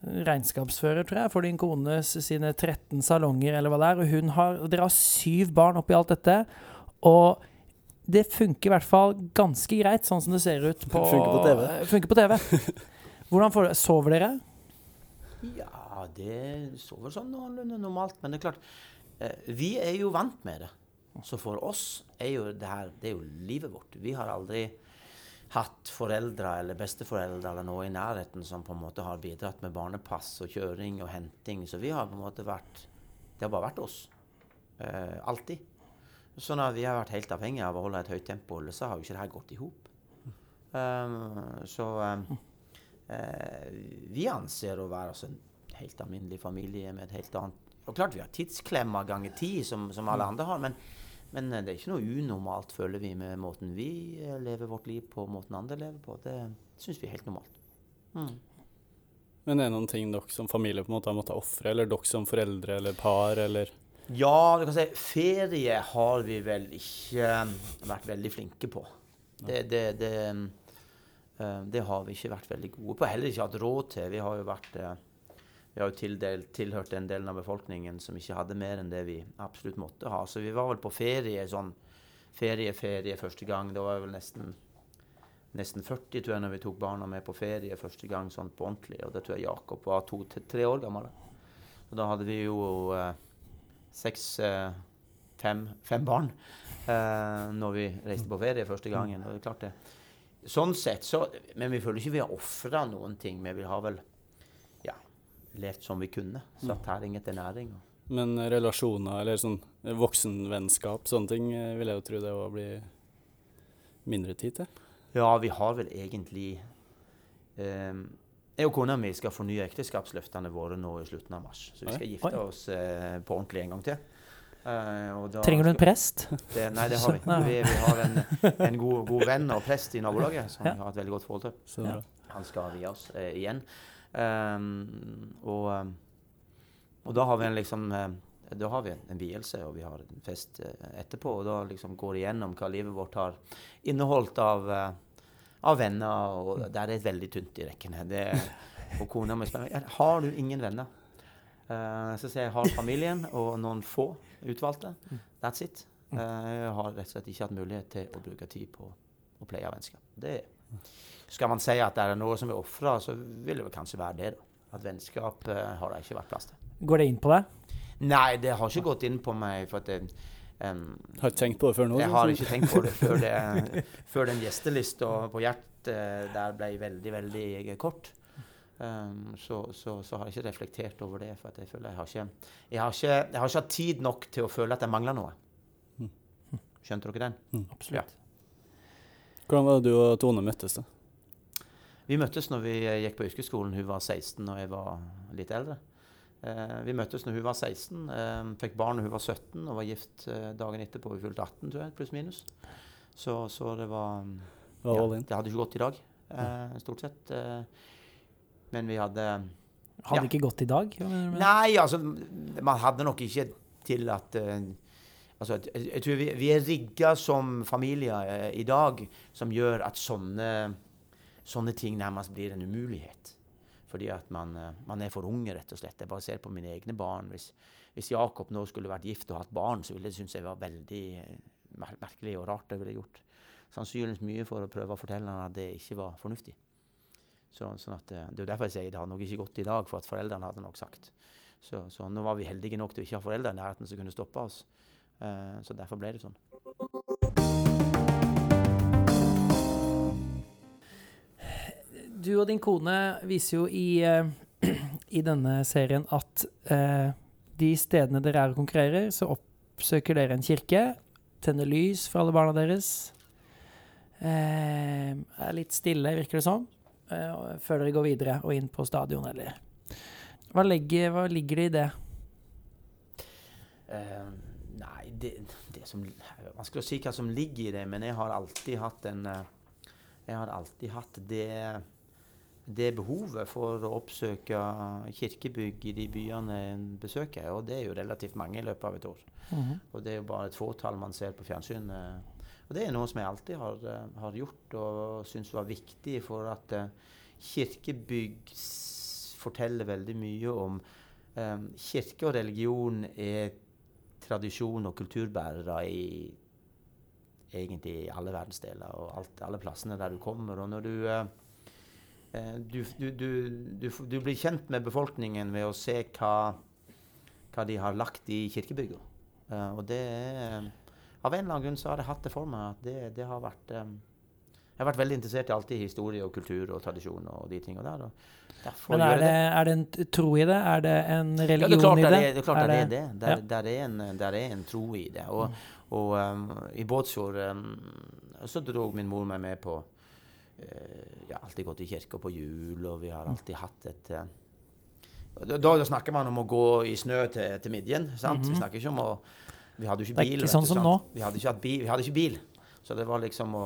regnskapsfører, tror jeg, for din kones sine 13 salonger, eller hva det er. Og hun har, dere har syv barn oppi alt dette. Og det funker i hvert fall ganske greit, sånn som det ser ut på Funker på TV. Funker på TV. Hvordan får Sover dere? Ja, det sover sånn noenlunde normalt. Men det er klart, eh, vi er jo vant med det. Så for oss er jo det her det er jo livet vårt. Vi har aldri hatt foreldre eller besteforeldre eller noe i nærheten som på en måte har bidratt med barnepass og kjøring og henting. Så vi har på en måte vært Det har bare vært oss. Eh, alltid. Sånn at vi har vært helt avhengige av å holde et høyt tempo, ellers så har jo ikke det her gått i hop. Um, så um, eh, vi anser å være altså, en helt alminnelig familie med et helt annet Og klart vi har tidsklemmer ganger ti, som, som alle andre har, men, men eh, det er ikke noe unormalt, føler vi, med måten vi eh, lever vårt liv på, måten andre lever på. Det syns vi er helt normalt. Mm. Men er det noen ting dere som familie på en måte har måttet ofre, eller dere som foreldre eller par, eller Ja, du kan si ferie har vi vel ikke eh, vært veldig flinke på. Det, det, det, det har vi ikke vært veldig gode på. Heller ikke hatt råd til. Vi har jo vært vi har jo tildelt, tilhørt den delen av befolkningen som ikke hadde mer enn det vi absolutt måtte ha. Så vi var vel på ferie sånn ferie, ferie første gang. Det var vel nesten, nesten 40 tror jeg når vi tok barna med på ferie første gang sånn på ordentlig. Og det tror jeg Jakob var to til tre år gammel. Og da hadde vi jo eh, seks eh, fem, fem barn eh, når vi reiste på ferie første gangen. Og det er det. Sånn sett så Men vi føler ikke vi har ofra noen ting. Men vi har vel levd som vi kunne. Satt tæring etter næring. og Men relasjoner eller sånn voksenvennskap, sånne ting, eh, vil jeg jo tro det òg blir mindre tid til. Ja, vi har vel egentlig eh, Jeg og kona mi skal fornye ekteskapsløftene våre nå i slutten av mars. Så vi skal gifte Oi. oss eh, på ordentlig en gang til. Eh, og da Trenger du en prest? Det, nei, det har vi. Vi, vi har en, en god, god venn og prest i nabolaget som Ja. vi har et veldig godt forhold til. Så Ja. Han skal vie oss eh, igjen. Um, og, um, og da har vi en liksom eh, Da har vi en, vielse, og vi har en fest eh, etterpå. Og da liksom går igjennom hva livet vårt har inneholdt av, eh, av venner. Og der er det veldig tynt i rekkene. Det, og kona mi spør meg har du ingen venner. Uh, så sier jeg har familien og noen få utvalgte. That's it. Uh, jeg har rett og slett ikke hatt mulighet til å bruke tid på å pleie vennskap. Det skal man si at det er noe som er ofra, så vil det vel kanskje være det. da. At vennskap uh, har det ikke vært plass til. Går det inn på deg? Nei, det har ikke gått inn på meg. for at det, um, Har ikke tenkt på det før nå? Jeg sånn har ikke tenkt på det før, det, før den gjestelista på Gjert uh, der ble veldig, veldig kort. Um, så, så, så har jeg ikke reflektert over det. For at jeg føler jeg har ikke jeg har ikke, jeg har ikke hatt tid nok til å føle at jeg mangler noe. Skjønte dere den? Absolutt. Hvordan var det du og Tone møttes, da? Vi møttes når vi eh, gikk på yrkesskolen. Hun var 16 og jeg var litt eldre. Eh, vi møttes når hun var 16, eh, fikk barn når hun var 17 og var gift eh, dagen etterpå. Hun fylte 18, tror jeg, pluss minus. Så, så det var Var ja. Det hadde ikke gått i dag, eh, stort sett. Eh, men vi hadde Hadde Ja. ikke gått i dag? Nei, altså Man hadde nok ikke tillatt uh, altså, jeg, tror vi, vi er rigga som familier eh, i dag som gjør at sånne, sånne ting nærmest blir en umulighet. Fordi at man, eh, man er for unge, rett og slett. Jeg bare ser på mine egne barn. Hvis, hvis Jakob nå skulle vært gift og hatt barn, så ville det synes jeg var veldig eh, mer merkelig og rart. det ville gjort. Sannsynligvis mye for å prøve å fortelle han at det ikke var fornuftig. Så, sånn at, det er derfor jeg sier det har nok ikke gått i dag, for at foreldrene hadde nok sagt. Så, så nå var vi heldige nok til å ikke ha foreldre i nærheten som kunne stoppe oss. Eh, så derfor ble det sånn. Du og din kone viser jo i, eh, i denne serien at eh, de stedene dere er og konkurrerer, så oppsøker dere en kirke, tenner lys for alle barna deres. Eh, er litt stille, virker det som, eh, før dere går videre og inn på stadion, eller Hva, legger, hva ligger det i det? Eh, nei, det, det som Vanskelig å si hva som ligger i det, men jeg har alltid hatt en eh, Jeg har alltid hatt det det behovet for å oppsøke kirkebygg i de byene en besøker, og det er jo relativt mange i løpet av et år. Mhm. Og det er jo bare et fåtall man ser på fjernsyn. eh. Og det er noe som jeg alltid har, eh, har gjort og syns var viktig, for at kirkebygg forteller veldig mye om um, Kirke og religion er tradisjon og kulturbærere i egentlig alle verdensdeler og alt, alle plassene der du kommer. Og når du eh, eh, du, du, du, du, du blir kjent med befolkningen ved å se hva, hva de har lagt i kirkebygget. Eh, og det er Av en eller annen grunn så har jeg hatt det for meg at det, det har vært eh, Jeg har vært veldig interessert i alltid historie og kultur og tradisjon og de tingene der. Men er det, det, er det en tro i det? Er det en ja, religion det er klart i det det? er det. er klart det er det. Der, Ja. der, er en, der er en tro i det. Og, og um, i Båtsfjord um, så dro min mor meg med på jeg har alltid gått i kirka på jul, og vi har alltid hatt et uh, da, da snakker man om å gå i snø til, til midjen. sant? Vi snakker ikke om å Vi hadde jo ikke bil. Det er ikke sånn som nå. Vi hadde, ikke bil, vi hadde ikke bil. Så det var liksom å,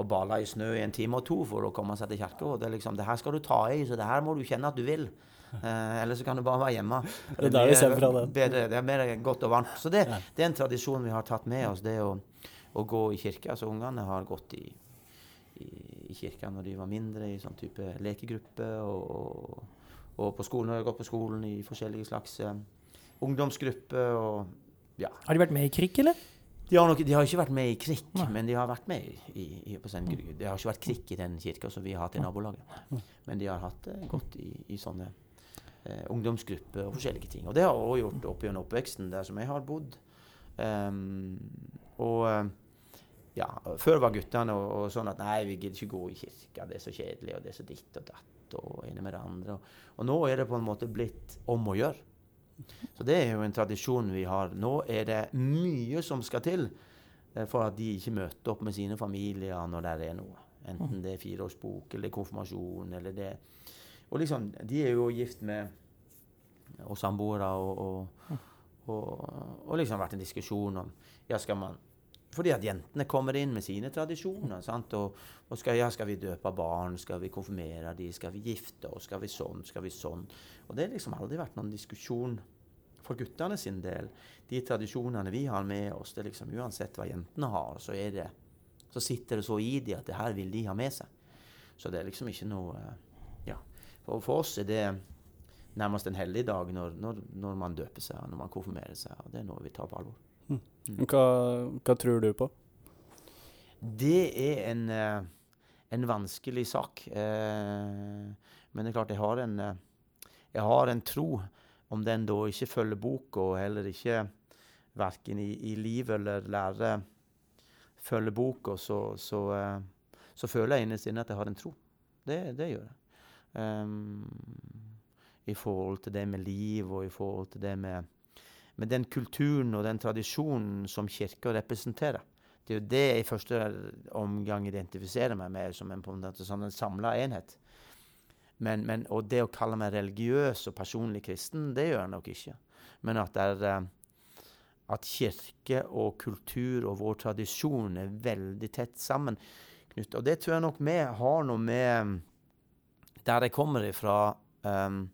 å bale i snø i en time og to for å komme seg til kirka. Det liksom Det her skal du ta i, så det her må du kjenne at du vil. Eh, eller så kan du bare være hjemme. Det er det er. Bedre, det er mer godt og varmt. Så det, det er en tradisjon vi har tatt med oss, det å, å gå i kirka. Så ungene har gått i, i, i kirka når de var mindre, i sånn type lekegruppe. Og, og, og på skolen har de gått på skolen i forskjellige slags eh, ungdomsgrupper. Og ja. Har de vært med i KRIK, eller? De har, nok, de har ikke vært med i Nei. men de har vært med i, i, sånn, Det har ikke vært krig i den kirka som vi har hatt i nabolaget. Men de har hatt det godt i, i sånne eh, ungdomsgrupper og forskjellige ting. Og det har jeg også gjort opp gjennom oppveksten der som jeg har bodd. Um, og eh, ja, før var guttene og, og sånn at nei, vi gidder ikke gå i kirka, det er så kjedelig, og det er så ditt og datt og ene med det andre. Og, og nå er det på en måte blitt om å gjøre. Så det er jo en tradisjon vi har. Nå er det mye som skal til eh, for at de ikke møter opp med sine familier når det er noe. Enten det er fireårsbok eller konfirmasjon eller det Og liksom, de er jo gift med og samboere og, og, og, og liksom vært en diskusjon om ja, skal man fordi at jentene kommer inn med sine tradisjoner. sant? Og, og skal, ja, skal vi døpe barn? Skal vi konfirmere dem? Skal vi gifte oss? Skal vi sånn? Skal vi sånn? Og det har liksom aldri vært noen diskusjon for guttene sin del. De tradisjonene vi har med oss, det er liksom uansett hva jentene har, så, det, så sitter det så i de at det her vil de ha med seg. Så det er liksom ikke noe Ja. For, for oss er det nærmest en hellig dag når, når, når man døper seg, når man konfirmerer seg. Og det er noe vi tar på alvor. Hva, hva tror du på? Det er en, eh, en vanskelig sak. Eh, men det er klart, jeg har en, eh, jeg har en tro. Om den da ikke følger boka, og heller ikke verken i, i liv eller lære følger boka, så, så, så føler jeg innerst inne at jeg har en tro. Det, det gjør jeg. Um, I forhold til det med liv, og i forhold til det med, med den kulturen og den tradisjonen som kirka representerer. Det er jo det jeg i første omgang identifiserer meg med som en, en sånn en samla enhet. Men, men, og det å kalle meg religiøs og personlig kristen, det gjør jeg nok ikke. Men at, det er, eh, at kirke og kultur og vår tradisjon er veldig tett sammen. Knut. Og det tror jeg nok vi har noe med der jeg kommer ifra. Um,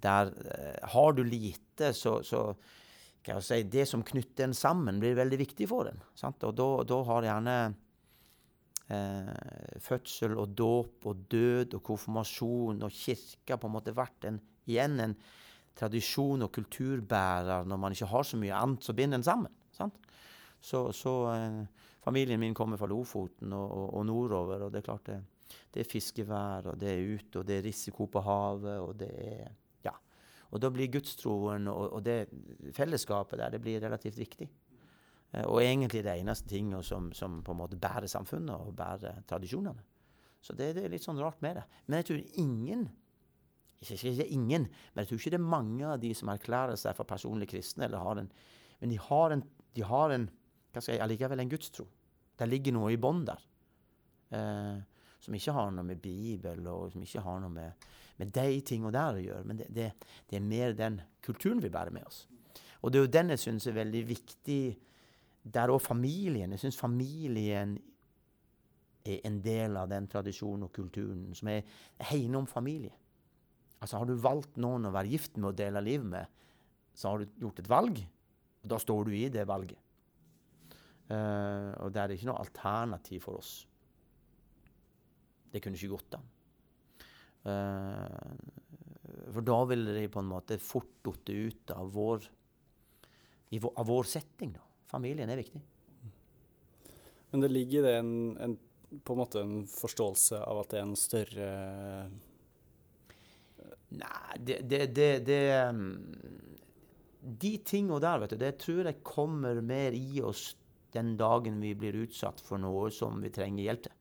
der uh, har du lite, så, så si, det som knytter en sammen, blir veldig viktig for en. Sant? Og da, da har gjerne eh, fødsel og dåp og død og konfirmasjon og kirka på en måte vært en, igjen en tradisjon og kulturbærer når man ikke har så mye annet som binder en sammen. Sant? Så, så eh, familien min kommer fra Lofoten og, og, og nordover, og det er klart det, det er fiskevær, og det er ute, og det er risiko på havet, og det er. Og da blir gudstroen og, og det fellesskapet der, det blir relativt viktig. Eh, Og egentlig det eneste tinget som, som på en måte bærer samfunnet og bærer tradisjonene. Så det, det er litt sånn rart med det. Men jeg tror ingen ikke ikke ingen, men jeg tror ikke det er mange av de som erklærer seg for personlig kristne, eller har en, men de har en, de har en hva skal jeg, allikevel en gudstro. Det ligger noe i bånn der. Eh, som ikke har noe med Bibel og som ikke har noe med, med de tingene der å gjøre. Men det, det, det er mer den kulturen vi bærer med oss. Og det er jo den jeg syns er veldig viktig. Der òg familien. Jeg syns familien er en del av den tradisjonen og kulturen som er hegner om familie. Altså Har du valgt noen å være gift med og dele liv med, så har du gjort et valg. Og da står du i det valget. Uh, og det er ikke noe alternativ for oss. Det kunne ikke gått an. Eh, for da ville de på en måte fort falt ut av vår, vår, av vår setting. da. Familien er viktig. Men det ligger i det en, en, på en måte en forståelse av at det er en større Nei, det, det, det, det De tinga der, vet du, det tror jeg kommer mer i oss den dagen vi blir utsatt for noe som vi trenger hjelp til.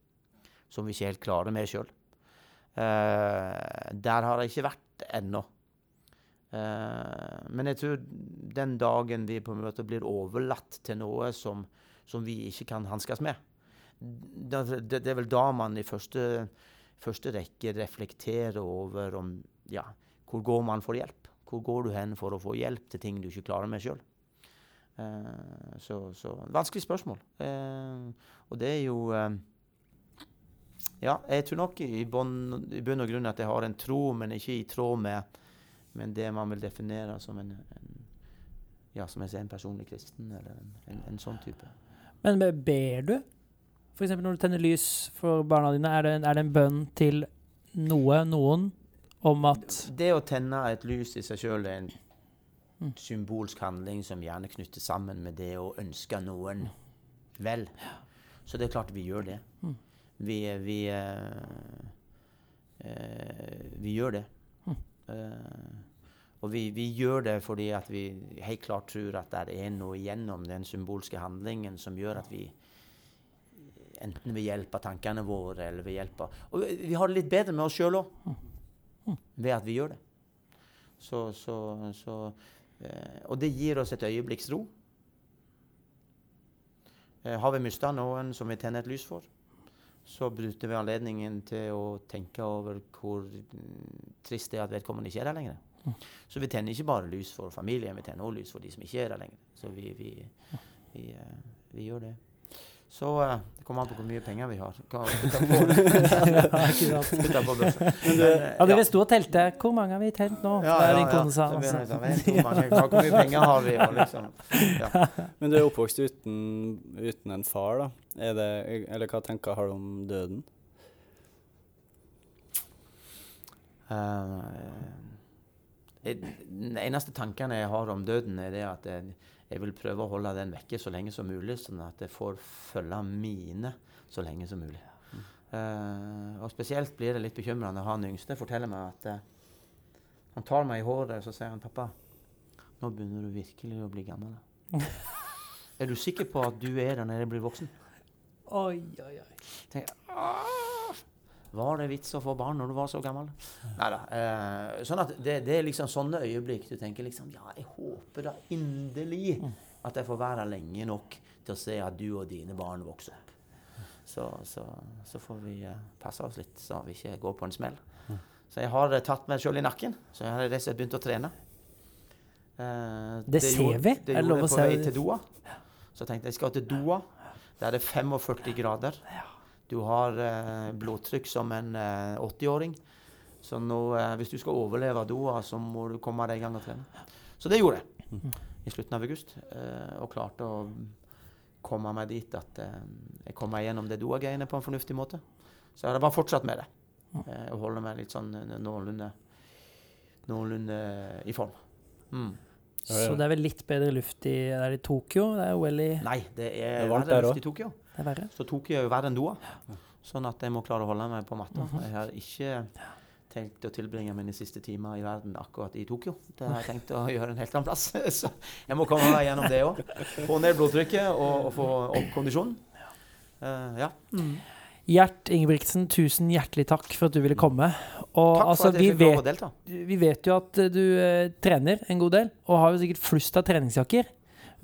Som vi ikke helt klarer med sjøl. Der har jeg ikke vært ennå. Eh, men jeg tror den dagen vi på en måte blir overlatt til noe som, som vi ikke kan hanskes med, det, det, det er vel da man i første, første rekke reflekterer over om ja, hvor går man for hjelp. Hvor går du hen for å få hjelp til ting du ikke klarer med sjøl? Eh, så, så vanskelig spørsmål. Eh, og det er jo eh, Ja, jeg tror nok i bunn i bunn og grunn at jeg har en tro, men ikke i tråd med, med det man vil definere som en, en ja, som jeg ser, en personlig kristen, eller en, en, en sånn type. Men ber du? F.eks. når du tenner lys for barna dine, er det, er det en bønn til noe, noen, om at Det å tenne et lys i seg sjøl er en Mm. symbolsk handling som gjerne knyttes sammen med det å ønske noen vel. Så det er klart vi gjør det. Mm. Vi, vi, eh, eh, vi gjør det. Mm. Og vi, vi gjør det fordi at vi helt klart tror at det er noe gjennom den symbolske handlingen som gjør at vi enten ved hjelp av tankene våre eller ved hjelp av Og vi har det litt bedre med oss sjøl òg ved at vi gjør det. Så, så, så Og det gir oss et øyeblikks ro. Har vi mista noen som vi tenner et lys for, så benytter vi anledningen til å tenke over hvor mm, trist det er at vedkommende ikke er der lenger. Så vi tenner ikke bare lys for familien, vi tenner også lys for de som ikke er der lenger. Så vi, vi, vi, eh, vi gjør det. Så eh, det kommer an på hvor mye penger vi har. Hva putter på. Men, eh, Ja, dere sto og telte. Hvor mange har vi telt nå? ja, det ja, sa. Altså. du hvor mange- mye penger har vi? Og liksom. ja. Men du er oppvokst uten, uten en far, da. Er det, eller hva tenker har du om døden? Uh, Den eneste tanken jeg har om døden, er det at jeg, jeg vil prøve å holde den vekke så lenge som mulig, sånn at jeg får følge mine så lenge som mulig. Eh, og spesielt blir det litt bekymrende å ha den yngste forteller meg at uh, han tar meg i håret og så sier han, 'Pappa, nå begynner du virkelig å bli gammel.' er du sikker på at du er der når jeg blir voksen? Oi, oi, oi. tenker «Åh, Var det vits å få barn når du var så gammel? Neida. Eh, sånn at det, det er liksom sånne øyeblikk du tenker liksom Ja, jeg håper da inderlig at jeg får være lenge nok til å se at du og dine barn vokser opp. Så, så, så får vi eh, passe oss litt, så vi ikke går på en smell. Så jeg har eh, tatt meg sjøl i nakken. Så jeg har rett og slett begynt å trene. Eh, Det ser gjorde- vi. Det det gjorde jeg på vei til Doha. Så jeg tenkte jeg skal til Doha. Der er det 45 grader. Du har eh, blodtrykk som en eh, 80-åring. Så nå, eh, hvis du skal overleve Doha, så må du komme deg i gang og trene. Så det gjorde jeg i slutten av august. Eh, og klarte å komme meg dit at eh, jeg kom meg gjennom det Doha-greiene på en fornuftig måte. Så jeg har bare fortsatt med det. Eh, og holder meg litt sånn eh, noenlunde, noenlunde i form. Mm. Så det er vel litt bedre luft i Det er i Tokyo? Det er OL i Nei, det Det er, er varmt der luft også. i Tokyo. Det er verre. Så Tokyo er jo verre enn doa, Sånn at jeg må klare å holde meg på matta. Jeg har ikke tenkt å tilbringe mine siste timer i verden akkurat i Tokyo. Det har jeg tenkt å gjøre en helt annen plass. Så jeg må komme meg gjennom det òg. Få ned blodtrykket og, og få opp kondisjonen. Uh, ja. Gjert Ingebrigtsen, tusen hjertelig takk for at du ville komme. Og Takk for altså, at jeg fikk lov å delta. vi vet jo at eh, du eh, trener en god del, og har jo sikkert flust av treningsjakker.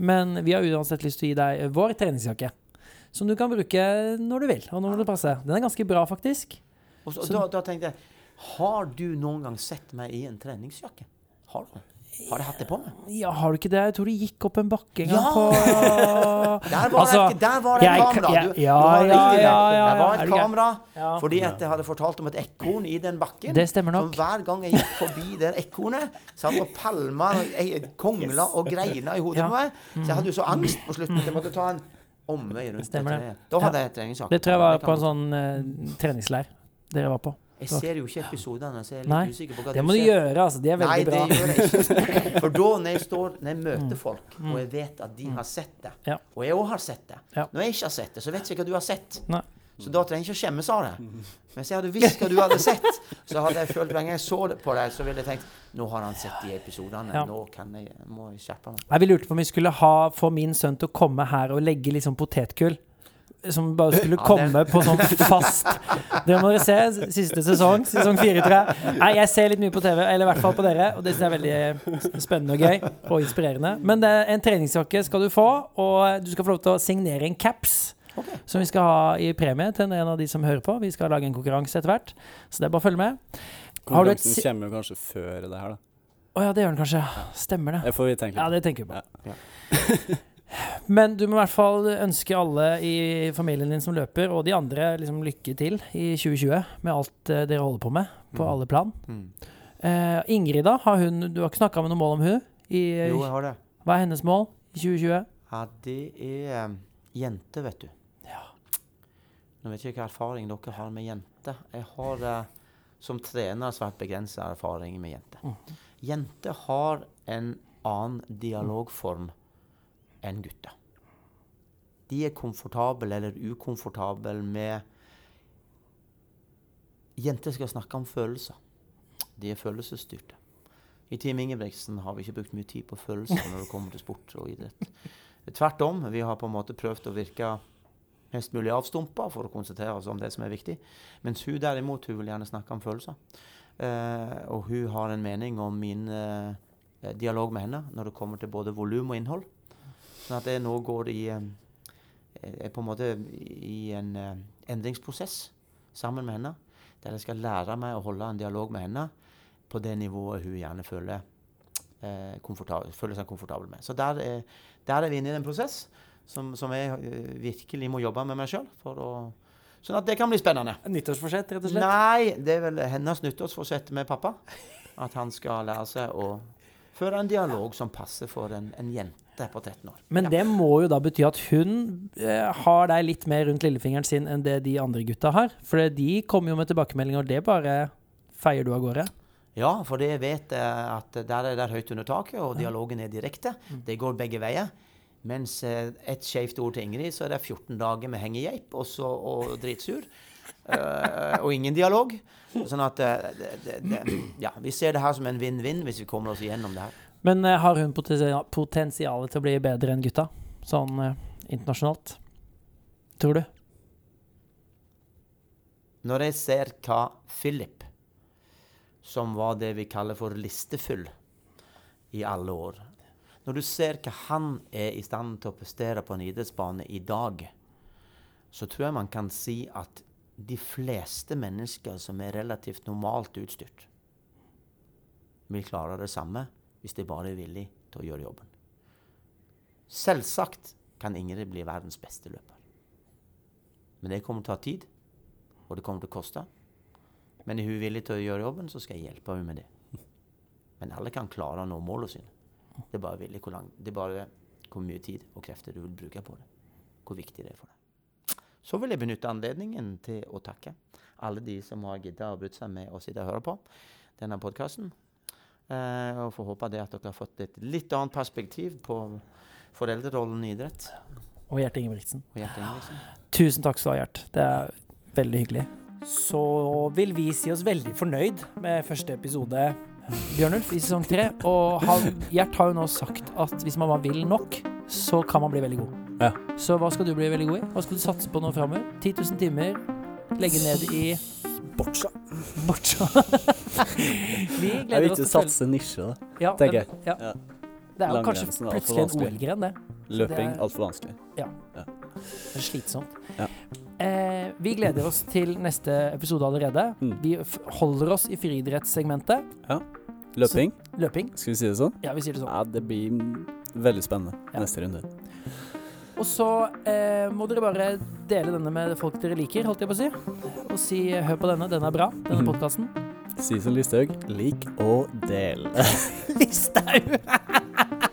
Men vi har uansett lyst til å gi deg vår treningsjakke. Som du kan bruke når du vil, og når det passer. Den er ganske bra, faktisk. Og så, Så- da, da tenkte jeg Har du noen gang sett meg i en treningsjakke? Har du? Har jeg hatt det på meg? Ja, har du ikke det? Jeg tror du gikk opp en bakke en gang Ja! på Der var, Altså, det, der var det jeg- et kamera! Du, ja, du ja, det. ja, ja, Der var et kamera fordi at jeg hadde fortalt om et ekorn i den bakken. Det stemmer Så nok. hver gang jeg gikk forbi det ekornet, satt og palma og jeg kongla og greina i hodet på meg. Så jeg hadde jo så angst på slutten at jeg måtte ta en omvei rundt Stemmer det. Da hadde jeg treningsjakke. Det tror jeg var på en sånn eh, treningsleir dere var på. Jeg ser jo ikke episodene, så jeg er litt Nei, usikker på hva Det må du ser. gjøre, altså. De er Nei, veldig det bra. gjør jeg ikke. For da, når jeg, står, når jeg møter folk, og jeg vet at de har sett det, Ja. og jeg òg har sett det Ja. Når jeg ikke har sett det, så vet jeg ikke hva du har sett. Nei. Så da trenger jeg ikke å skjemmes av det. Mens jeg hadde visst hva du hadde sett, så hadde jeg følt hver gang jeg så det på deg, så ville jeg tenkt Nå har han sett de episodene. Ja. Nå kan jeg, må jeg skjerpe meg. Nei, vi lurte på om vi skulle ha, få min sønn til å komme her og legge liksom potetgull. Som bare skulle komme på sånn fast Det må dere se. Siste sesong. Sesong fire, tror jeg. Nei, jeg ser litt mye på TV, eller i hvert fall på dere, og det synes jeg er veldig spennende og gøy. Og inspirerende. Men det, en treningsjakke skal du få, og du skal få lov til å signere en caps. Ok. som vi skal ha i premie til en av de som hører på. Vi skal lage en konkurranse etter hvert, så det er bare å følge med. Har du et Konkurransen si- kommer jo kanskje før det her, da. Å ja, det gjør den kanskje. Stemmer det. Det får vi tenke Ja, det tenker vi på. Ja. Men du må i hvert fall ønske alle i familien din som løper, og de andre, liksom lykke til i 2020 med alt uh, dere holder på med, på Mm. alle plan. Mm. Uh, Ingrid, da? Har hun, du har ikke snakka med noe mål om hun? I, Jo, jeg har det. hva er hennes mål i 2020? Ja, det er um, jenter, vet du. Nå vet jeg ikke hva erfaring dere har med jenter. Jeg har eh, som trener svært begrensa erfaring med jenter. Mm. Jenter har en annen dialogform enn gutter. De er komfortable eller ukomfortable med Jenter skal snakke om følelser. De er følelsesstyrte. I Team Ingebrigtsen har vi ikke brukt mye tid på følelser når det kommer til sport og idrett. Tvert om. Vi har på en måte prøvd å virke mest mulig avstumpa for å konsentrere oss om det som er viktig. Mens hun derimot, hun vil gjerne snakke om følelser. Eh, og hun har en mening om min eh, dialog med henne når det kommer til både volum og innhold. Sånn at jeg nå går i eh, på en måte i en eh, endringsprosess sammen med henne. Der jeg skal lære meg å holde en dialog med henne på det nivået hun gjerne føler, eh, føler seg komfortabel med. Så der er, der er vi inne i en prosess som, som jeg eh, virkelig må jobbe med meg sjøl. Sånn at det kan bli spennende. Nyttårsforsett, rett og slett? Nei, det er vel hennes nyttårsforsett med pappa. At han skal lære seg å føre en dialog som passer for en, en jente på 13 år. Men det må jo da bety at hun eh, har deg litt mer rundt lillefingeren sin enn det de andre gutta har. For de kommer jo med tilbakemeldinger, og det bare feier du av gårde. Ja, for det vet jeg at der er det høyt under taket, og dialogen er direkte. Mm. Det går begge veier. Mens eh, et skjevt ord til Ingrid, så er det 14 dager med hengegeip og, så- og dritsur. Uh, og ingen dialog. Sånn at uh, det, det, det, Ja, vi ser det her som en vinn-vinn hvis vi kommer oss igjennom det her. Men uh, har hun potensial, potensial til å bli bedre enn gutta? Sånn internasjonalt? Tror du? Når jeg ser hva Philip, som var det vi kaller for listefyll i alle år Når du ser hva han er i stand til å prestere på en idrettsbane i dag, så tror jeg man kan si at de fleste mennesker som er relativt normalt utstyrt, vil klare det samme hvis de bare er villige til å gjøre jobben. Selvsagt kan Ingrid bli verdens beste løper. Men det kommer til å ta tid og det kommer til å koste. Men er hun villig til å gjøre jobben, så skal jeg hjelpe henne med det. Men alle kan klare å nå målene sine. Det er bare, villig hvor, lang, det er bare hvor mye tid og krefter du vil bruke på det. Hvor viktig det er for deg. Så vil jeg benytte anledningen til å takke alle de som har giddet å bryte seg med å sitte og høre på denne podkasten. Eh, og får håpe det at dere har fått et litt annet perspektiv på foreldrerollen i idrett. Og Gjert Ingebrigtsen. Og Gjert Ingebrigtsen. Tusen takk skal du ha, Gjert. Det er veldig hyggelig. Så vil vi si oss veldig fornøyd med første episode, Bjørnulf, i sesong tre. Og han, Gjert har jo nå sagt at hvis man bare vil nok, så kan man bli veldig god. Ja. Så hva skal du bli veldig god i? Hva skal du satse på nå framover? 10 000 timer, legge ned i Boccia. boccia. vi er gleder oss til å satse nisje, da. ja, tenker jeg. Ja. Ja. Det er jo kanskje er plutselig en. OL-gren, det. Løping, er- altfor vanskelig. Det er slitsomt. Ja. Eh, vi gleder oss til neste episode allerede. Mm. Vi holder oss i friidrettssegmentet. Løping, Løping. skal vi si det sånn? Ja, vi sier det sånn. Ja, det blir veldig spennende Ja. neste runde. Og så eh, må dere bare dele denne med folk dere liker, holdt jeg på å si. Og si 'hør på denne, den er bra', denne mm. podkasten. Si som Listhaug, lik og del. Listhaug!